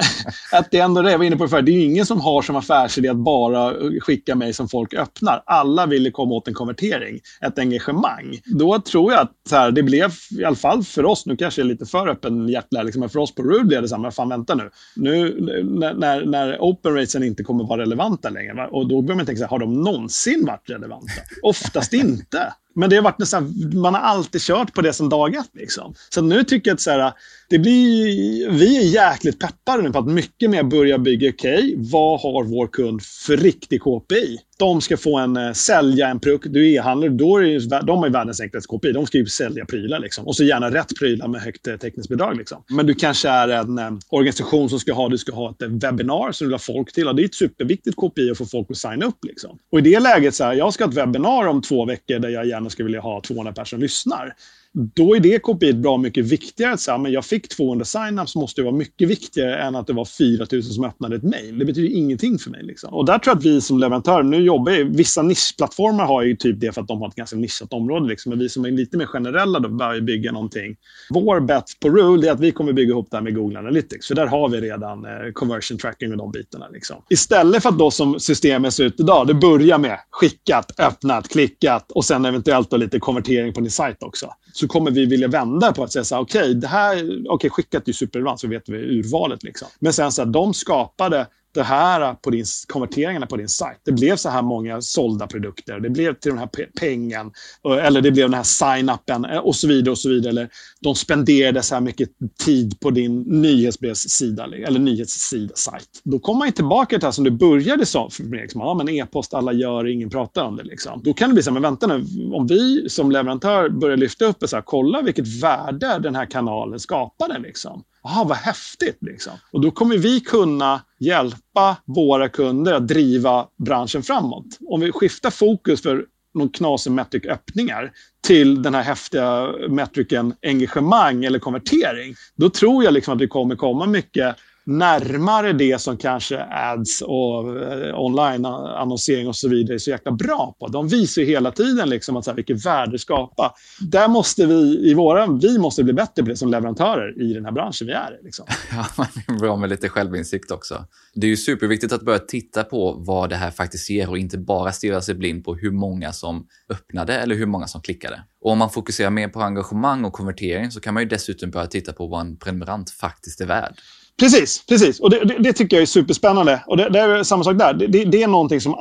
att det är ändå det jag var inne på förut, det är ju ingen som har som affärsidé att bara skicka mig som folk öppnar. Alla vill komma åt en konvertering, ett engagemang. Då tror jag att så här, det blev, i alla fall för oss, nu kanske jag är lite för öppen hjärtlig, liksom, men för oss på Rudy funderade så här, men Fan, vänta nu. nu när, när open racen inte kommer vara relevanta längre. Va? Och då börjar man tänka, så här, har de någonsin varit relevanta? Oftast inte. Men det har varit nästan, man har alltid kört på det som dag ett. Liksom. Så nu tycker jag att så här, det blir, vi är jäkligt peppade nu på att mycket mer börja bygga, okej, okay, vad har vår kund för riktig KPI? De ska få en, eh, sälja en produkt. Du är e-handlare, då är det, de har ju världens enklaste KPI. De ska ju sälja prylar. Liksom. Och så gärna rätt prylar med högt eh, tekniskt bidrag. Liksom. Men du kanske är en eh, organisation som ska ha, du ska ha ett webbinar som du vill ha folk till. Och det är ett superviktigt KPI att få folk att signa upp. Liksom. Och i det läget, så här, jag ska ha ett webbinar om två veckor där jag gärna skulle vilja ha 200 personer som lyssnar då är det KPI bra mycket viktigare. Att säga, men jag fick 200 sign-ups måste ju vara mycket viktigare än att det var 4000 som öppnade ett mejl. Det betyder ingenting för mig. Liksom. Och där tror jag att vi som leverantör, nu jobbar ju, vissa nischplattformar har ju typ det för att de har ett ganska nischat område. Liksom. Men vi som är lite mer generella då börjar bygga någonting. Vår bet på Rule är att vi kommer bygga ihop det här med Google Analytics. För där har vi redan eh, conversion tracking och de bitarna. Liksom. Istället för att då som systemet ser ut idag, det börjar med skickat, öppnat, klickat och sen eventuellt då lite konvertering på din sajt också. Så kommer vi vilja vända på att säga så här, okej, okay, det här, okay, skickat är superrelevant så vet vi urvalet. Liksom. Men sen så här, de skapade det här på din, konverteringarna på din sajt. Det blev så här många sålda produkter. Det blev till den här pengen. Eh, eller det blev den här sign-upen eh, och så vidare. och så vidare. Eller de spenderade så här mycket tid på din nyhetsbrevssida eller nyhetssida, sajt. Då kommer man tillbaka till det här som du började som. Liksom, ja, men e-post, alla gör ingen pratar om det. Liksom. Då kan det bli så här, men vänta nu. Om vi som leverantör börjar lyfta upp och så här, kolla vilket värde den här kanalen skapade. Liksom. Jaha, vad häftigt. Liksom. Och då kommer vi kunna hjälpa våra kunder att driva branschen framåt. Om vi skiftar fokus för någon knasig metric öppningar till den här häftiga metricen engagemang eller konvertering. Då tror jag liksom att det kommer komma mycket närmare det som kanske ads och eh, online-annonsering och så vidare är så jäkla bra på. De visar ju hela tiden liksom att så här, vilket värde skapa. Där måste vi, i våra, vi måste bli bättre på det som leverantörer i den här branschen vi är i. Liksom. (laughs) Ja, man är bra med lite självinsikt också. Det är ju superviktigt att börja titta på vad det här faktiskt ger och inte bara stirra sig blind på hur många som öppnade eller hur många som klickade. Och om man fokuserar mer på engagemang och konvertering så kan man ju dessutom börja titta på vad en prenumerant faktiskt är värd. Precis, precis. Och det, det, det, tycker jag är superspännande. Och det, det är samma sak där. Det, det är någonting som...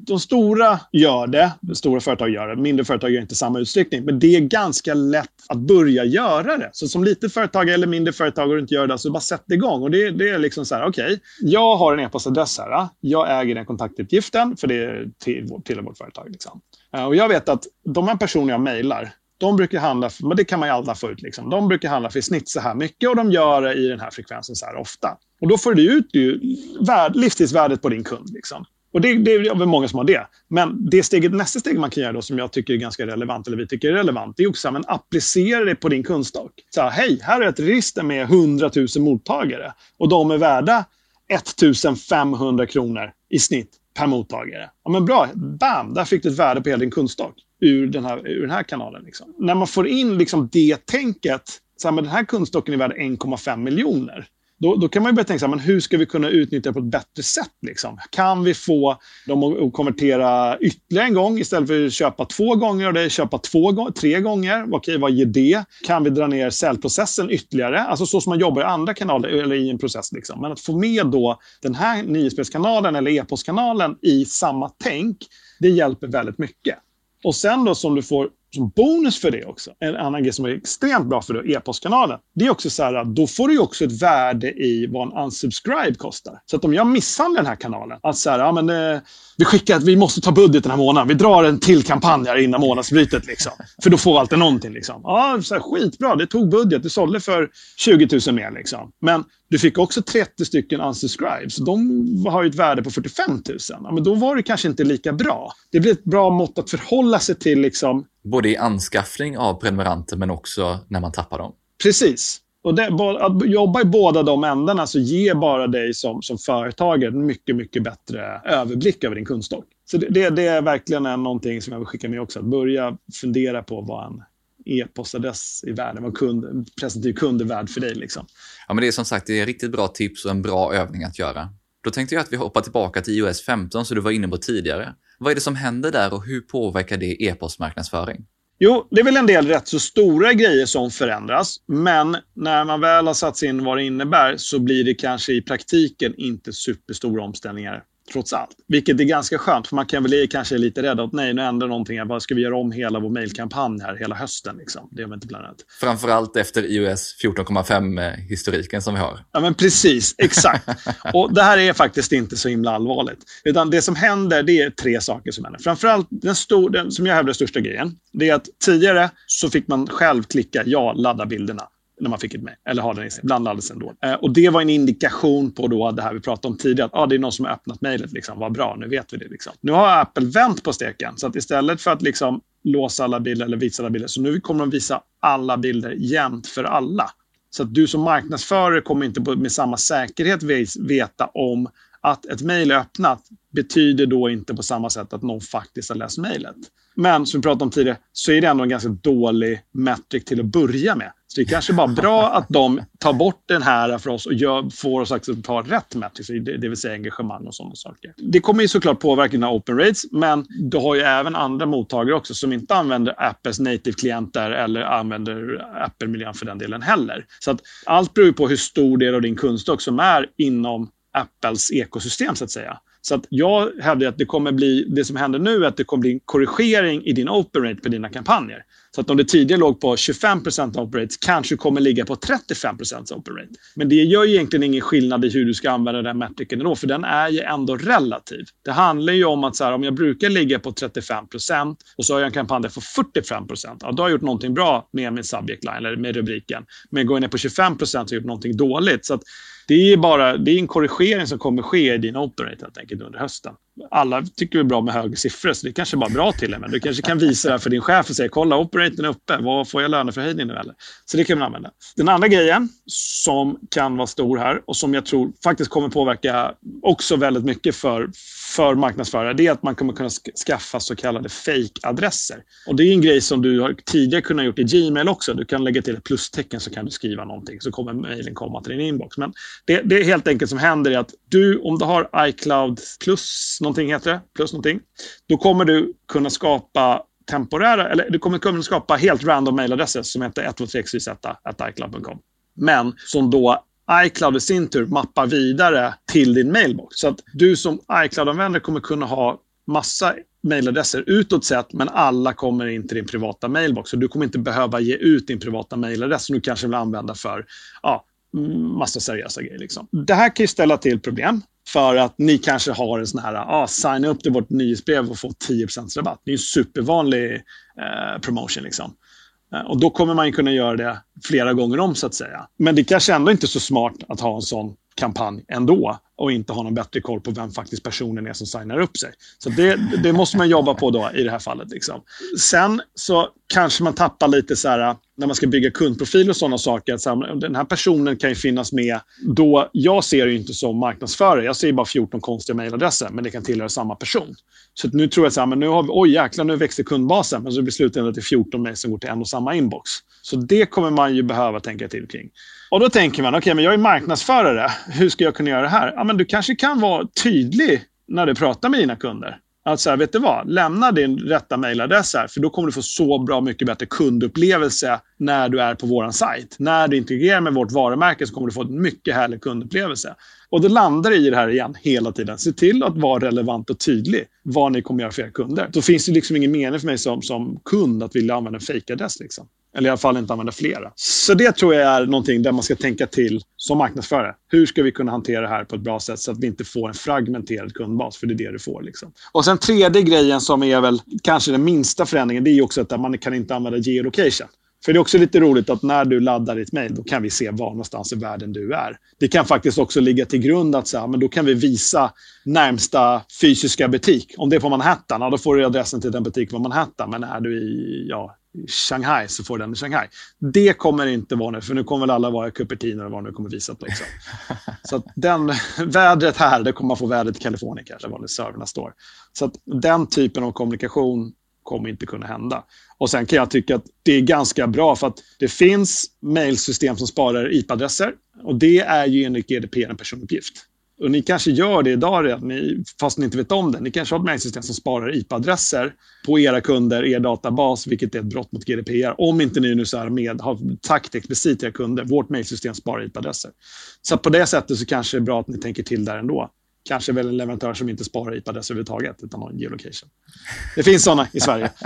de stora gör det. Stora företag gör det. Mindre företag gör inte samma utsträckning. Men det är ganska lätt att börja göra det. Så som lite företag eller mindre företag och inte gör det, så bara sätt igång. Och det, är liksom så här, okej. Okay, jag har en e-postadress här. Jag äger den kontaktuppgiften, för det är till, till vårt företag. Liksom. Eh, och jag vet att de här personerna jag mejlar, de brukar handla, för, men det kan man ju alla få ut, liksom. de brukar handla för i snitt så här mycket och de gör det i den här frekvensen så här ofta. Och då får du ut ju värd, livstidsvärdet på din kund. Liksom. Och det, det är väl många som har det. Men det steget, nästa steg man kan göra då, som jag tycker är ganska relevant, eller vi tycker är relevant, det är också att applicera det på din kundstock. Så här, hej, här är ett register med 100 000 mottagare och de är värda 1500 kronor i snitt per mottagare. Ja, men bra, bam, där fick du ett värde på hela din kundstock ur den här, ur den här kanalen. Liksom. När man får in liksom det tänket, så här, men den här kundstocken är värd 1,5 miljoner. Då, då, kan man börja tänka så här, men hur ska vi kunna utnyttja det på ett bättre sätt? Liksom? Kan vi få dem att konvertera ytterligare en gång istället för att köpa två gånger och det köpa två, tre gånger? Okej, vad ger det? Kan vi dra ner säljprocessen ytterligare? Alltså så som man jobbar i andra kanaler eller i en process. Liksom. Men att få med då den här nyhetsbrevskanalen eller e-postkanalen i samma tänk, det hjälper väldigt mycket. Och sen då som du får som bonus för det också, en annan grej som är extremt bra för e-postkanalen, det är också så här att då får du också ett värde i vad en unsubscribe kostar. Så att om jag misshandlar den här kanalen, att så här, ja men eh, vi skickar att vi måste ta budget den här månaden, vi drar en till kampanj här innan månadsbrytet liksom. För då får vi alltid någonting liksom. Ja, så här, skitbra, det tog budget, Det sålde för 20 000 mer liksom. Men du fick också 30 stycken unsubscribes. De har ju ett värde på 45 000. Ja, men då var det kanske inte lika bra. Det blir ett bra mått att förhålla sig till liksom, Både i anskaffning av prenumeranter men också när man tappar dem. Precis. Och det, att jobba i båda de ändarna så ger bara dig som, som företagare en mycket, mycket bättre överblick över din kundstock. Så det, det, det är verkligen en, någonting som jag vill skicka med också. Att börja fundera på vad en e-postadress i världen, vad kund, presentativ kund är värd för dig. Liksom. Ja, men det är som sagt det är riktigt bra tips och en bra övning att göra. Då tänkte jag att vi hoppar tillbaka till iOS 15 som du var inne på tidigare. Vad är det som händer där och hur påverkar det e-postmarknadsföring? Jo, det är väl en del rätt så stora grejer som förändras. Men när man väl har satt sig in vad det innebär så blir det kanske i praktiken inte superstora omställningar trots allt. Vilket är ganska skönt, för man kan väl kanske är lite rädd att nej, nu ändrar någonting. Bara, ska vi göra om hela vår mejlkampanj här hela hösten? Liksom? Det har vi inte planerat. Framförallt efter iOS 14,5-historiken som vi har. Ja, men precis. Exakt. (laughs) och det här är faktiskt inte så himla allvarligt. Utan det som händer, det är tre saker som händer. Framförallt den, stor, den som jag hävdar är största grejen, det är att tidigare så fick man själv klicka ja, ladda bilderna när man fick ett mejl. Eller har den i sig. blandades ändå. Eh, och det var en indikation på då det här vi pratade om tidigare. Att ah, det är någon som har öppnat mejlet. Liksom. Vad bra, nu vet vi det. Liksom. Nu har Apple vänt på steken. Så att istället för att liksom låsa alla bilder eller visa alla bilder. Så nu kommer de visa alla bilder jämt för alla. Så att du som marknadsförare kommer inte med samma säkerhet veta om att ett mejl är öppnat betyder då inte på samma sätt att någon faktiskt har läst mejlet. Men som vi pratade om tidigare så är det ändå en ganska dålig metric till att börja med. Så det är kanske bara bra (laughs) att de tar bort den här för oss och gör, får oss att ta rätt metric, det vill säga engagemang och sådana saker. Det kommer ju såklart påverka dina open rates, men du har ju även andra mottagare också som inte använder Apples native-klienter eller använder Apple-miljön för den delen heller. Så att allt beror på hur stor del av din kunskap som är inom Apples ekosystem så att säga. Så att jag hävdar att det kommer bli, det som händer nu är att det kommer bli en korrigering i din open rate på dina kampanjer. Så att om det tidigare låg på 25% open rate kanske kommer ligga på 35% open rate. Men det gör egentligen ingen skillnad i hur du ska använda den metriken ändå, för den är ju ändå relativ. Det handlar ju om att så här, om jag brukar ligga på 35% och så har jag en kampanj där jag får 45 ja, då har jag gjort någonting bra med min subject line, eller med rubriken. Men går jag ner på 25 så har jag gjort någonting dåligt. Så att det är bara det är en korrigering som kommer ske i din Operator helt enkelt under hösten. Alla tycker vi är bra med höga siffror, så det är kanske bara bra till men du kanske kan visa det här för din chef och säga kolla, operatorn är uppe, vad får jag löneförhöjning nu eller? Så det kan man använda. Den andra grejen som kan vara stor här och som jag tror faktiskt kommer påverka också väldigt mycket för, för marknadsförare, det är att man kommer kunna skaffa så kallade fake-adresser. Och det är en grej som du har tidigare kunnat gjort i Gmail också. Du kan lägga till ett plustecken så kan du skriva någonting, så kommer mejlen komma till din inbox. Men det, det är helt enkelt som händer är att du, om du har iCloud plus någonting heter det, plus någonting, då kommer du kunna skapa temporära, eller du kommer kunna skapa helt random mailadresser som heter 123xyz.icloud.com. Men som då iCloud i sin tur mappar vidare till din mailbox. Så att du som iCloud-användare kommer kunna ha massa mailadresser utåt sett, men alla kommer in till din privata mailbox. Så du kommer inte behöva ge ut din privata mailadress som du kanske vill använda för ja, massa seriösa grejer. Liksom. Det här kan ju ställa till problem för att ni kanske har en sån här, ah, signa upp till vårt nyhetsbrev och få 10% rabatt. Det är en supervanlig eh, promotion. Liksom. Eh, och då kommer man kunna göra det flera gånger om så att säga. Men det kanske ändå inte är så smart att ha en sån kampanj ändå och inte ha någon bättre koll på vem faktiskt personen är som signar upp sig. Så det, det måste man jobba på då i det här fallet. Liksom. Sen så kanske man tappar lite så här när man ska bygga kundprofil och sådana saker. Att så här, den här personen kan ju finnas med då jag ser det inte som marknadsförare. Jag ser bara 14 konstiga mejladresser, men det kan tillhöra samma person. Så nu tror jag att nu har vi, oj jäklar, nu växer kundbasen. Men så blir slutändan att det är 14 mejl som går till en och samma inbox. Så det kommer man ju behöva tänka till kring. Och då tänker man, okej, okay, men jag är marknadsförare. Hur ska jag kunna göra det här? Ja, men du kanske kan vara tydlig när du pratar med dina kunder. Att så här, vet du vad? Lämna din rätta mejladress här, för då kommer du få så bra mycket bättre kundupplevelse när du är på vår sajt. När du integrerar med vårt varumärke så kommer du få en mycket härlig kundupplevelse. Och då landar det i det här igen hela tiden. Se till att vara relevant och tydlig vad ni kommer göra för era kunder. Då finns det liksom ingen mening för mig som, som kund att vilja använda en fejkadress. Liksom. Eller i alla fall inte använda flera. Så det tror jag är någonting där man ska tänka till som marknadsförare. Hur ska vi kunna hantera det här på ett bra sätt så att vi inte får en fragmenterad kundbas? För det är det du får. Liksom. Och sen tredje grejen som är väl kanske den minsta förändringen, det är också att man kan inte använda geolocation. För det är också lite roligt att när du laddar ditt mejl, då kan vi se var någonstans i världen du är. Det kan faktiskt också ligga till grund att så här, men då kan vi visa närmsta fysiska butik. Om det är på Manhattan, ja, då får du adressen till den butiken på Manhattan. Men är du i ja, Shanghai så får den i Shanghai. Det kommer inte vara nu, för nu kommer väl alla vara i Cupertino eller vad nu kommer visat också. (laughs) Så att den, vädret här, det kommer man få vädret i Kalifornien kanske, var serverna står. Så att den typen av kommunikation kommer inte kunna hända. Och Sen kan jag tycka att det är ganska bra för att det finns mejlsystem som sparar IP-adresser och det är ju enligt GDPR en personuppgift. Och ni kanske gör det idag redan, fast ni inte vet om det. Ni kanske har ett mejlsystem som sparar IP-adresser på era kunder, er databas, vilket är ett brott mot GDPR. Om inte ni nu så med, har sagt explicit till era kunder, vårt mejlsystem sparar IP-adresser. Så på det sättet så kanske det är bra att ni tänker till där ändå. Kanske väl en leverantör som inte sparar IP-adresser överhuvudtaget, utan har en geolocation. Det finns sådana i Sverige. (laughs)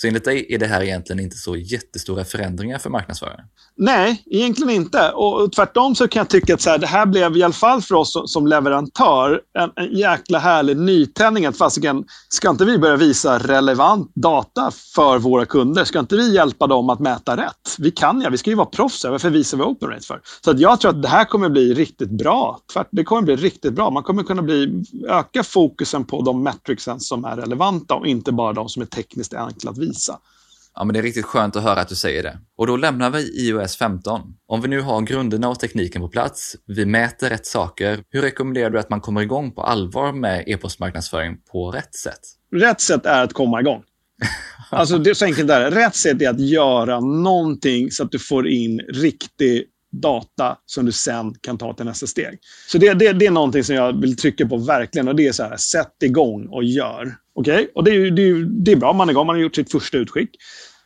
Så enligt dig är det här egentligen inte så jättestora förändringar för marknadsförare? Nej, egentligen inte. Och tvärtom så kan jag tycka att så här, det här blev i alla fall för oss som leverantör en, en jäkla härlig nytändning. Att fasiken, ska inte vi börja visa relevant data för våra kunder? Ska inte vi hjälpa dem att mäta rätt? Vi kan ja, vi ska ju vara proffs. Varför visar vi open rate för? Så att jag tror att det här kommer bli riktigt bra. Tvärt, det kommer bli riktigt bra. Man kommer kunna bli, öka fokusen på de metricsen som är relevanta och inte bara de som är tekniskt enkla att visa visa. Ja, men det är riktigt skönt att höra att du säger det. Och då lämnar vi iOS 15. Om vi nu har grunderna och tekniken på plats, vi mäter rätt saker, hur rekommenderar du att man kommer igång på allvar med e-postmarknadsföring på rätt sätt? Rätt sätt är att komma igång. (laughs) Alltså det är så enkelt där. Rätt sätt är att göra någonting så att du får in riktig data som du sen kan ta till nästa steg. Så det, det, det är någonting som jag vill trycka på verkligen och det är så här, sätt igång och gör. Okej? Okay? Och det är, det, det är bra, man är igång, man har gjort sitt första utskick.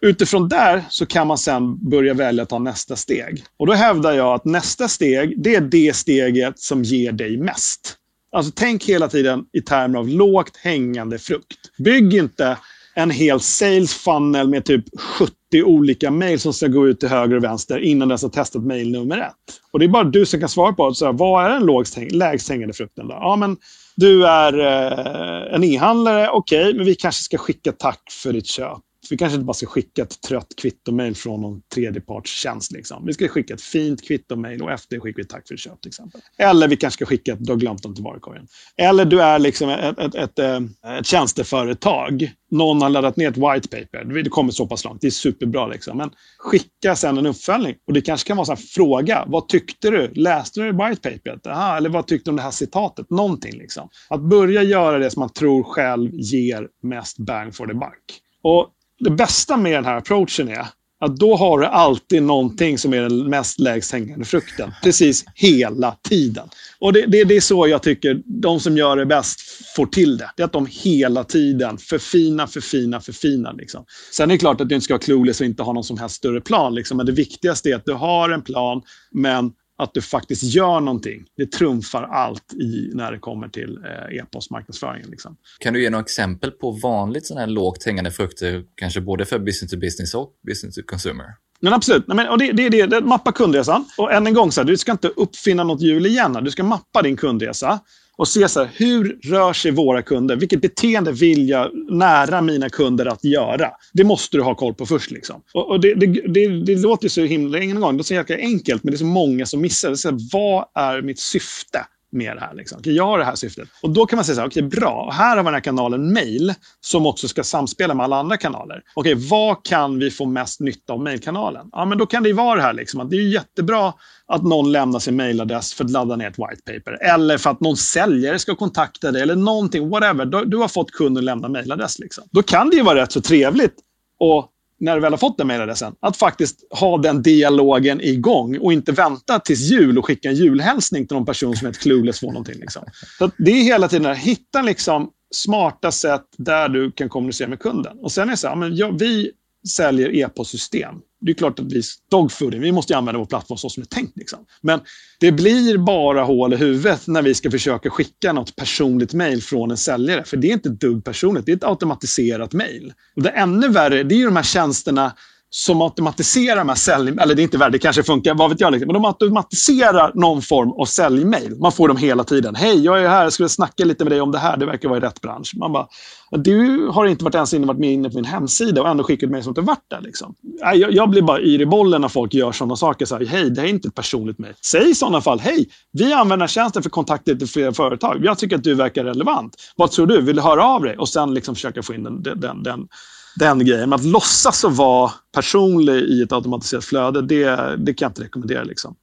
Utifrån där så kan man sen börja välja att ta nästa steg. Och då hävdar jag att nästa steg, det är det steget som ger dig mest. Alltså tänk hela tiden i termer av lågt hängande frukt. Bygg inte en hel sales funnel med typ 70 olika mejl som ska gå ut till höger och vänster innan den har testat mejl nummer ett. Och det är bara du som kan svara på så här, vad är den lägst hängande frukten. Då? Ja, men du är eh, en e-handlare, okej, okay, men vi kanske ska skicka tack för ditt köp. Vi kanske inte bara ska skicka ett trött kvittomail från någon tredjepartstjänst. Liksom. Vi ska skicka ett fint kvittomail och efter skickar vi tack för köp. Till exempel. Eller vi kanske ska skicka ett du har glömt dem till varukorgen. Eller du är liksom ett, ett, ett, ett, eh, tjänsteföretag. Någon har laddat ner ett white paper. Det kommer så pass långt. Det är superbra. Liksom. Men skicka sen en uppföljning. Och Det kanske kan vara en fråga. Vad tyckte du? Läste du white paperet? Aha, eller vad tyckte du om det här citatet? Någonting. Liksom. Att börja göra det som man tror själv ger mest bang for the buck. Och det bästa med den här approachen är att då har du alltid någonting som är den mest lägst hängande frukten. Precis hela tiden. Och det, det, det, är så jag tycker de som gör det bäst får till det. Det är att de hela tiden förfinar, förfinar, förfinar. Liksom. Sen är det klart att du inte ska vara clueless och inte ha någon som helst större plan. Liksom. Men det viktigaste är att du har en plan, men att du faktiskt gör någonting. Det trumfar allt i när det kommer till eh, e-postmarknadsföringen. Liksom. Kan du ge några exempel på vanligt sådana här lågt hängande frukter, kanske både för business to business och business to consumer? Men absolut. Nej, men, och det, det, det, det, mappa kundresan. Och än en gång, så här, du ska inte uppfinna något hjul igen. Du ska mappa din kundresa och se så här, hur rör sig våra kunder? Vilket beteende vill jag nära mina kunder att göra? Det måste du ha koll på först. Liksom. Och, och det, det, det, det, låter så himla en gång, det är så jäkla enkelt, men det är så många som missar. Det. Så här, vad är mitt syfte? Med det här. Liksom. Okay, jag har det här syftet. Och då kan man säga så här, okej okay, bra, här har vi den här kanalen mail som också ska samspela med alla andra kanaler. Okej, okay, vad kan vi få mest nytta av mailkanalen? Ja, men då kan det ju vara det här liksom, att det är jättebra att någon lämnar sin mailadress för att ladda ner ett white paper. Eller för att någon säljare ska kontakta dig eller någonting, whatever. Du, du har fått kunden lämna mailadress. Liksom. Då kan det ju vara rätt så trevligt att när du väl har fått den mejladressen, att faktiskt ha den dialogen igång och inte vänta tills jul och skicka en julhälsning till någon person som är ett clueless för någonting. Liksom. Så det är hela tiden att hitta liksom smarta sätt där du kan kommunicera med kunden. Och sen är det så här, men ja, vi säljer e-postsystem. Det är klart att vi, dogfooding, vi måste använda vår plattform så som det är tänkt. Liksom. Men det blir bara hål i huvudet när vi ska försöka skicka något personligt mejl från en säljare. För det är inte ett dugg personligt, det är ett automatiserat mejl. Det ännu värre, det är ju de här tjänsterna som automatiserar de här sälj... Eller det är inte värre, det kanske funkar, vad vet jag. Liksom. Men de automatiserar någon form av säljmail. Man får dem hela tiden. Hej, jag är här, jag skulle snacka lite med dig om det här. Det verkar vara i rätt bransch. Man bara, du har inte varit ens inne, varit med inne på min hemsida och ändå skickat mig som inte varit där. Liksom. Jag, jag blir bara yr i bollen när folk gör sådana saker. Så här, hej, det här är inte ett personligt mejl. Säg i sådana fall, hej, vi använder tjänsten för kontakter till flera företag. Jag tycker att du verkar relevant. Vad tror du? Vill du höra av dig? Och sen liksom försöka få in den, den, den den grejen. Men att låtsas att vara personlig i ett automatiserat flöde, det, det kan jag inte rekommendera. Liksom.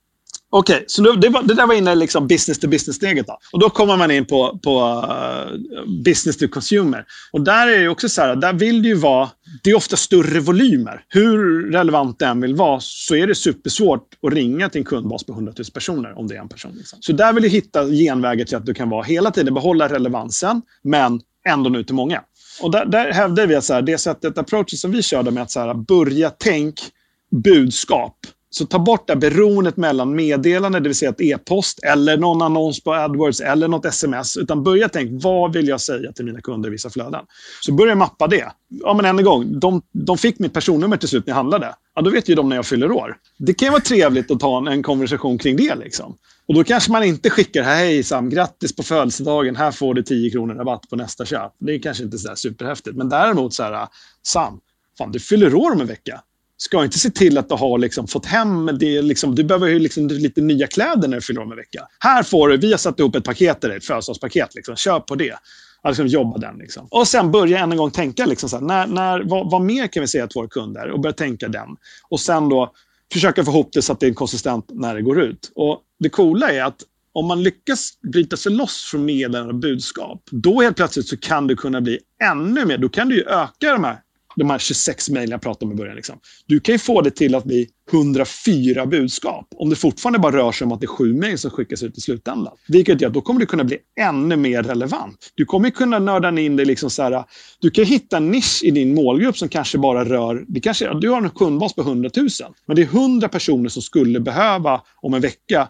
Okej, okay, så det, var, det, där var inne liksom business to business-steget. Då. Och då kommer man in på, på uh, business to consumer. Och där är det också så här, där vill det ju vara, det är ofta större volymer. Hur relevant den än vill vara så är det supersvårt att ringa till en kundbas på 100 000 personer om det är en person. Liksom. Så där vill du hitta genvägar till att du kan vara hela tiden behålla relevansen, men ändå nå ut till många. Och där, där hävdar vi att så här, det sättet, approachen som vi körde med att så här, börja tänk budskap. Så ta bort det beroendet mellan meddelande, det vill säga ett e-post eller någon annons på AdWords eller något sms. Utan börja tänka, vad vill jag säga till mina kunder i vissa flöden? Så börja mappa det. Ja, men än en gång, de, de fick mitt personnummer till slut när jag handlade. Ja, då vet ju de när jag fyller år. Det kan ju vara trevligt att ta en, en konversation kring det. Liksom. Och då kanske man inte skickar hej Sam, grattis på födelsedagen, här får du 10 kronor rabatt på nästa köp. Det är kanske inte så superhäftigt. Men däremot så här, Sam, fan du fyller år om en vecka. Ska inte se till att du har liksom fått hem, det liksom, du behöver ju liksom lite nya kläder när du fyller år om en vecka. Här får du, vi har satt ihop ett paket till dig, ett födelsedagspaket. Liksom. Köp på det. Alltså jobba den. Liksom. Och sen börja än en gång tänka, liksom, så här, när, när, vad, vad mer kan vi säga till våra kunder? Och börja tänka den. Och sen då försöka få ihop det så att det är konsistent när det går ut. Och det coola är att om man lyckas bryta sig loss från meddelande och budskap, då helt plötsligt så kan du kunna bli ännu mer. Då kan du ju öka de här de här 26 mejlen jag pratade om i början. Liksom. Du kan ju få det till att bli 104 budskap. Om det fortfarande bara rör sig om att det är sju mejl som skickas ut i slutändan. Vilket gör att då kommer du kunna bli ännu mer relevant. Du kommer kunna nörda in dig. Liksom så här, du kan hitta en nisch i din målgrupp som kanske bara rör... Det kanske, du har en kundbas på 100 000. Men det är 100 personer som skulle behöva om en vecka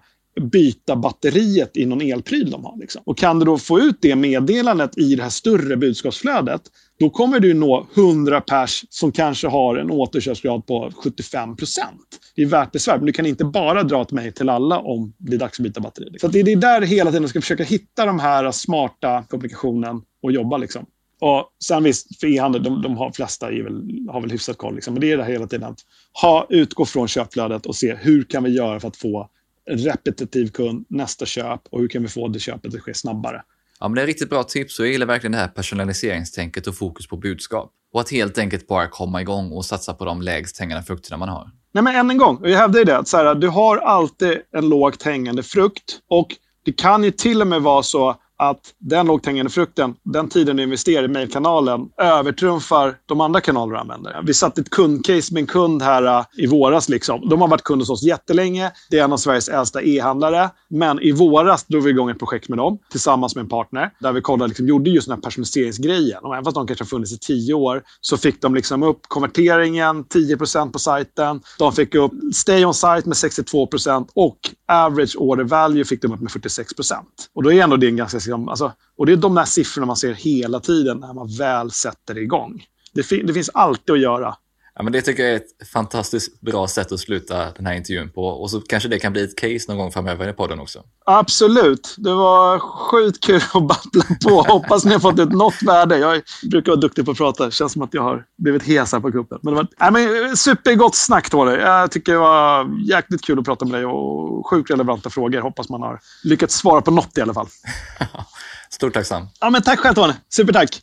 byta batteriet i någon elpryl de har. Liksom. Och kan du då få ut det meddelandet i det här större budskapsflödet, då kommer du nå 100 pers som kanske har en återköpsgrad på 75 procent. Det är värt besvär, men du kan inte bara dra ett mejl till alla om det är dags att byta batteri. Liksom. Så det är där hela tiden du ska försöka hitta de här smarta kommunikationen och jobba. Liksom. Och sen visst, för e-handel, de, de har, flesta är väl, har väl hyfsat koll. Liksom. Men det är det hela tiden att ha, utgå från köpflödet och se hur kan vi göra för att få repetitiv kund, nästa köp och hur kan vi få det köpet att ske snabbare. Ja, men det är riktigt bra tips och jag gillar verkligen det här personaliseringstänket och fokus på budskap. Och att helt enkelt bara komma igång och satsa på de lägst hängande frukterna man har. Nej, men än en gång, jag hävdar ju det, att så här, du har alltid en lågt hängande frukt och det kan ju till och med vara så att den lågt hängande frukten, den tiden du investerar i mejlkanalen, övertrumfar de andra kanaler du använder. Vi satte ett kundcase med en kund här uh, i våras. Liksom. De har varit kund hos oss jättelänge. Det är en av Sveriges äldsta e-handlare. Men i våras drog vi igång ett projekt med dem tillsammans med en partner. Där vi kollade, liksom, gjorde just den här personaliseringsgrejen. Och även fast de kanske har funnits i tio år så fick de liksom upp konverteringen 10% på sajten. De fick upp stay on site med 62% och average order value fick de upp med 46% Och då är ändå det en ganska liksom, alltså, och det är de där siffrorna man ser hela tiden när man väl sätter igång. Det, fi det finns alltid att göra. Ja, men det tycker jag är ett fantastiskt bra sätt att sluta den här intervjun på. Och så kanske det kan bli ett case någon gång framöver i podden också. Absolut. Det var sjukt kul att babbla på. Hoppas ni har fått ett något värde. Jag brukar vara duktig på att prata. Det känns som att jag har blivit hes här på kuppen. Men det var nej, men, supergott snack, Tore. Jag tycker det var jäkligt kul att prata med dig och sjukt relevanta frågor. Hoppas man har lyckats svara på något i alla fall. (laughs) Stort tacksam. Ja, men tack själv, Tony. Supertack.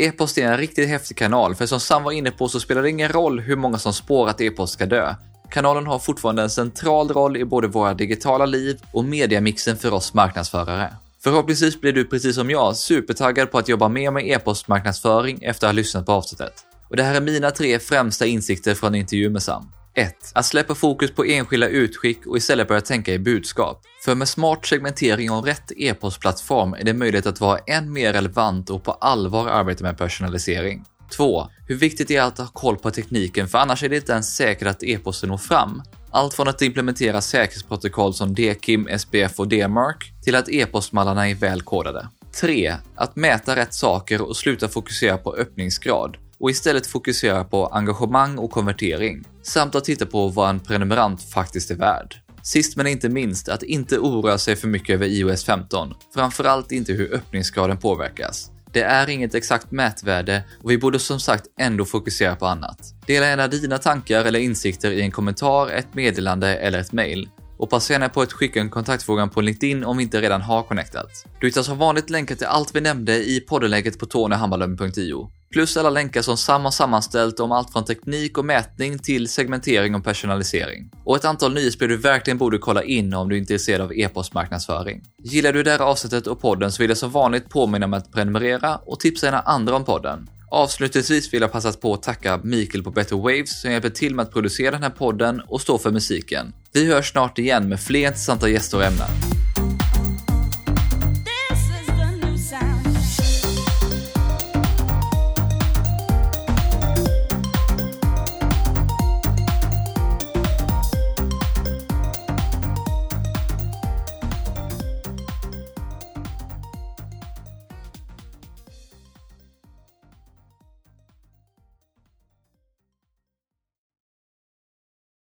E-post är en riktigt häftig kanal, för som Sam var inne på så spelar det ingen roll hur många som spår att e-post ska dö. Kanalen har fortfarande en central roll i både våra digitala liv och mediamixen för oss marknadsförare. Förhoppningsvis blir du precis som jag supertaggad på att jobba mer med e-postmarknadsföring efter att ha lyssnat på avsnittet. Och det här är mina tre främsta insikter från intervju med Sam. 1. Att släppa fokus på enskilda utskick och istället börja tänka i budskap. För med smart segmentering och rätt e-postplattform är det möjligt att vara än mer relevant och på allvar arbeta med personalisering. 2. Hur viktigt det är att ha koll på tekniken för annars är det inte ens säkert att e-posten når fram. Allt från att implementera säkerhetsprotokoll som DKIM, SPF och DMARC till att e-postmallarna är väl kodade. 3. Att mäta rätt saker och sluta fokusera på öppningsgrad och istället fokusera på engagemang och konvertering, samt att titta på vad en prenumerant faktiskt är värd. Sist men inte minst att inte oroa sig för mycket över iOS 15, framförallt inte hur öppningsgraden påverkas. Det är inget exakt mätvärde och vi borde som sagt ändå fokusera på annat. Dela gärna dina tankar eller insikter i en kommentar, ett meddelande eller ett mail. Och passa gärna på att skicka en kontaktfrågan på LinkedIn om vi inte redan har connectat. Du hittar som vanligt länkar till allt vi nämnde i poddenläget på tonyhammarlund.io. Plus alla länkar som Sam har sammanställt om allt från teknik och mätning till segmentering och personalisering. Och ett antal nyhetsbrev du verkligen borde kolla in om du är intresserad av e-postmarknadsföring. Gillar du det här avsnittet och podden så vill jag som vanligt påminna om att prenumerera och tipsa gärna andra om podden. Avslutningsvis vill jag passa på att tacka Mikael på Better Waves som hjälper till med att producera den här podden och stå för musiken. Vi hörs snart igen med fler intressanta gäster och ämnen.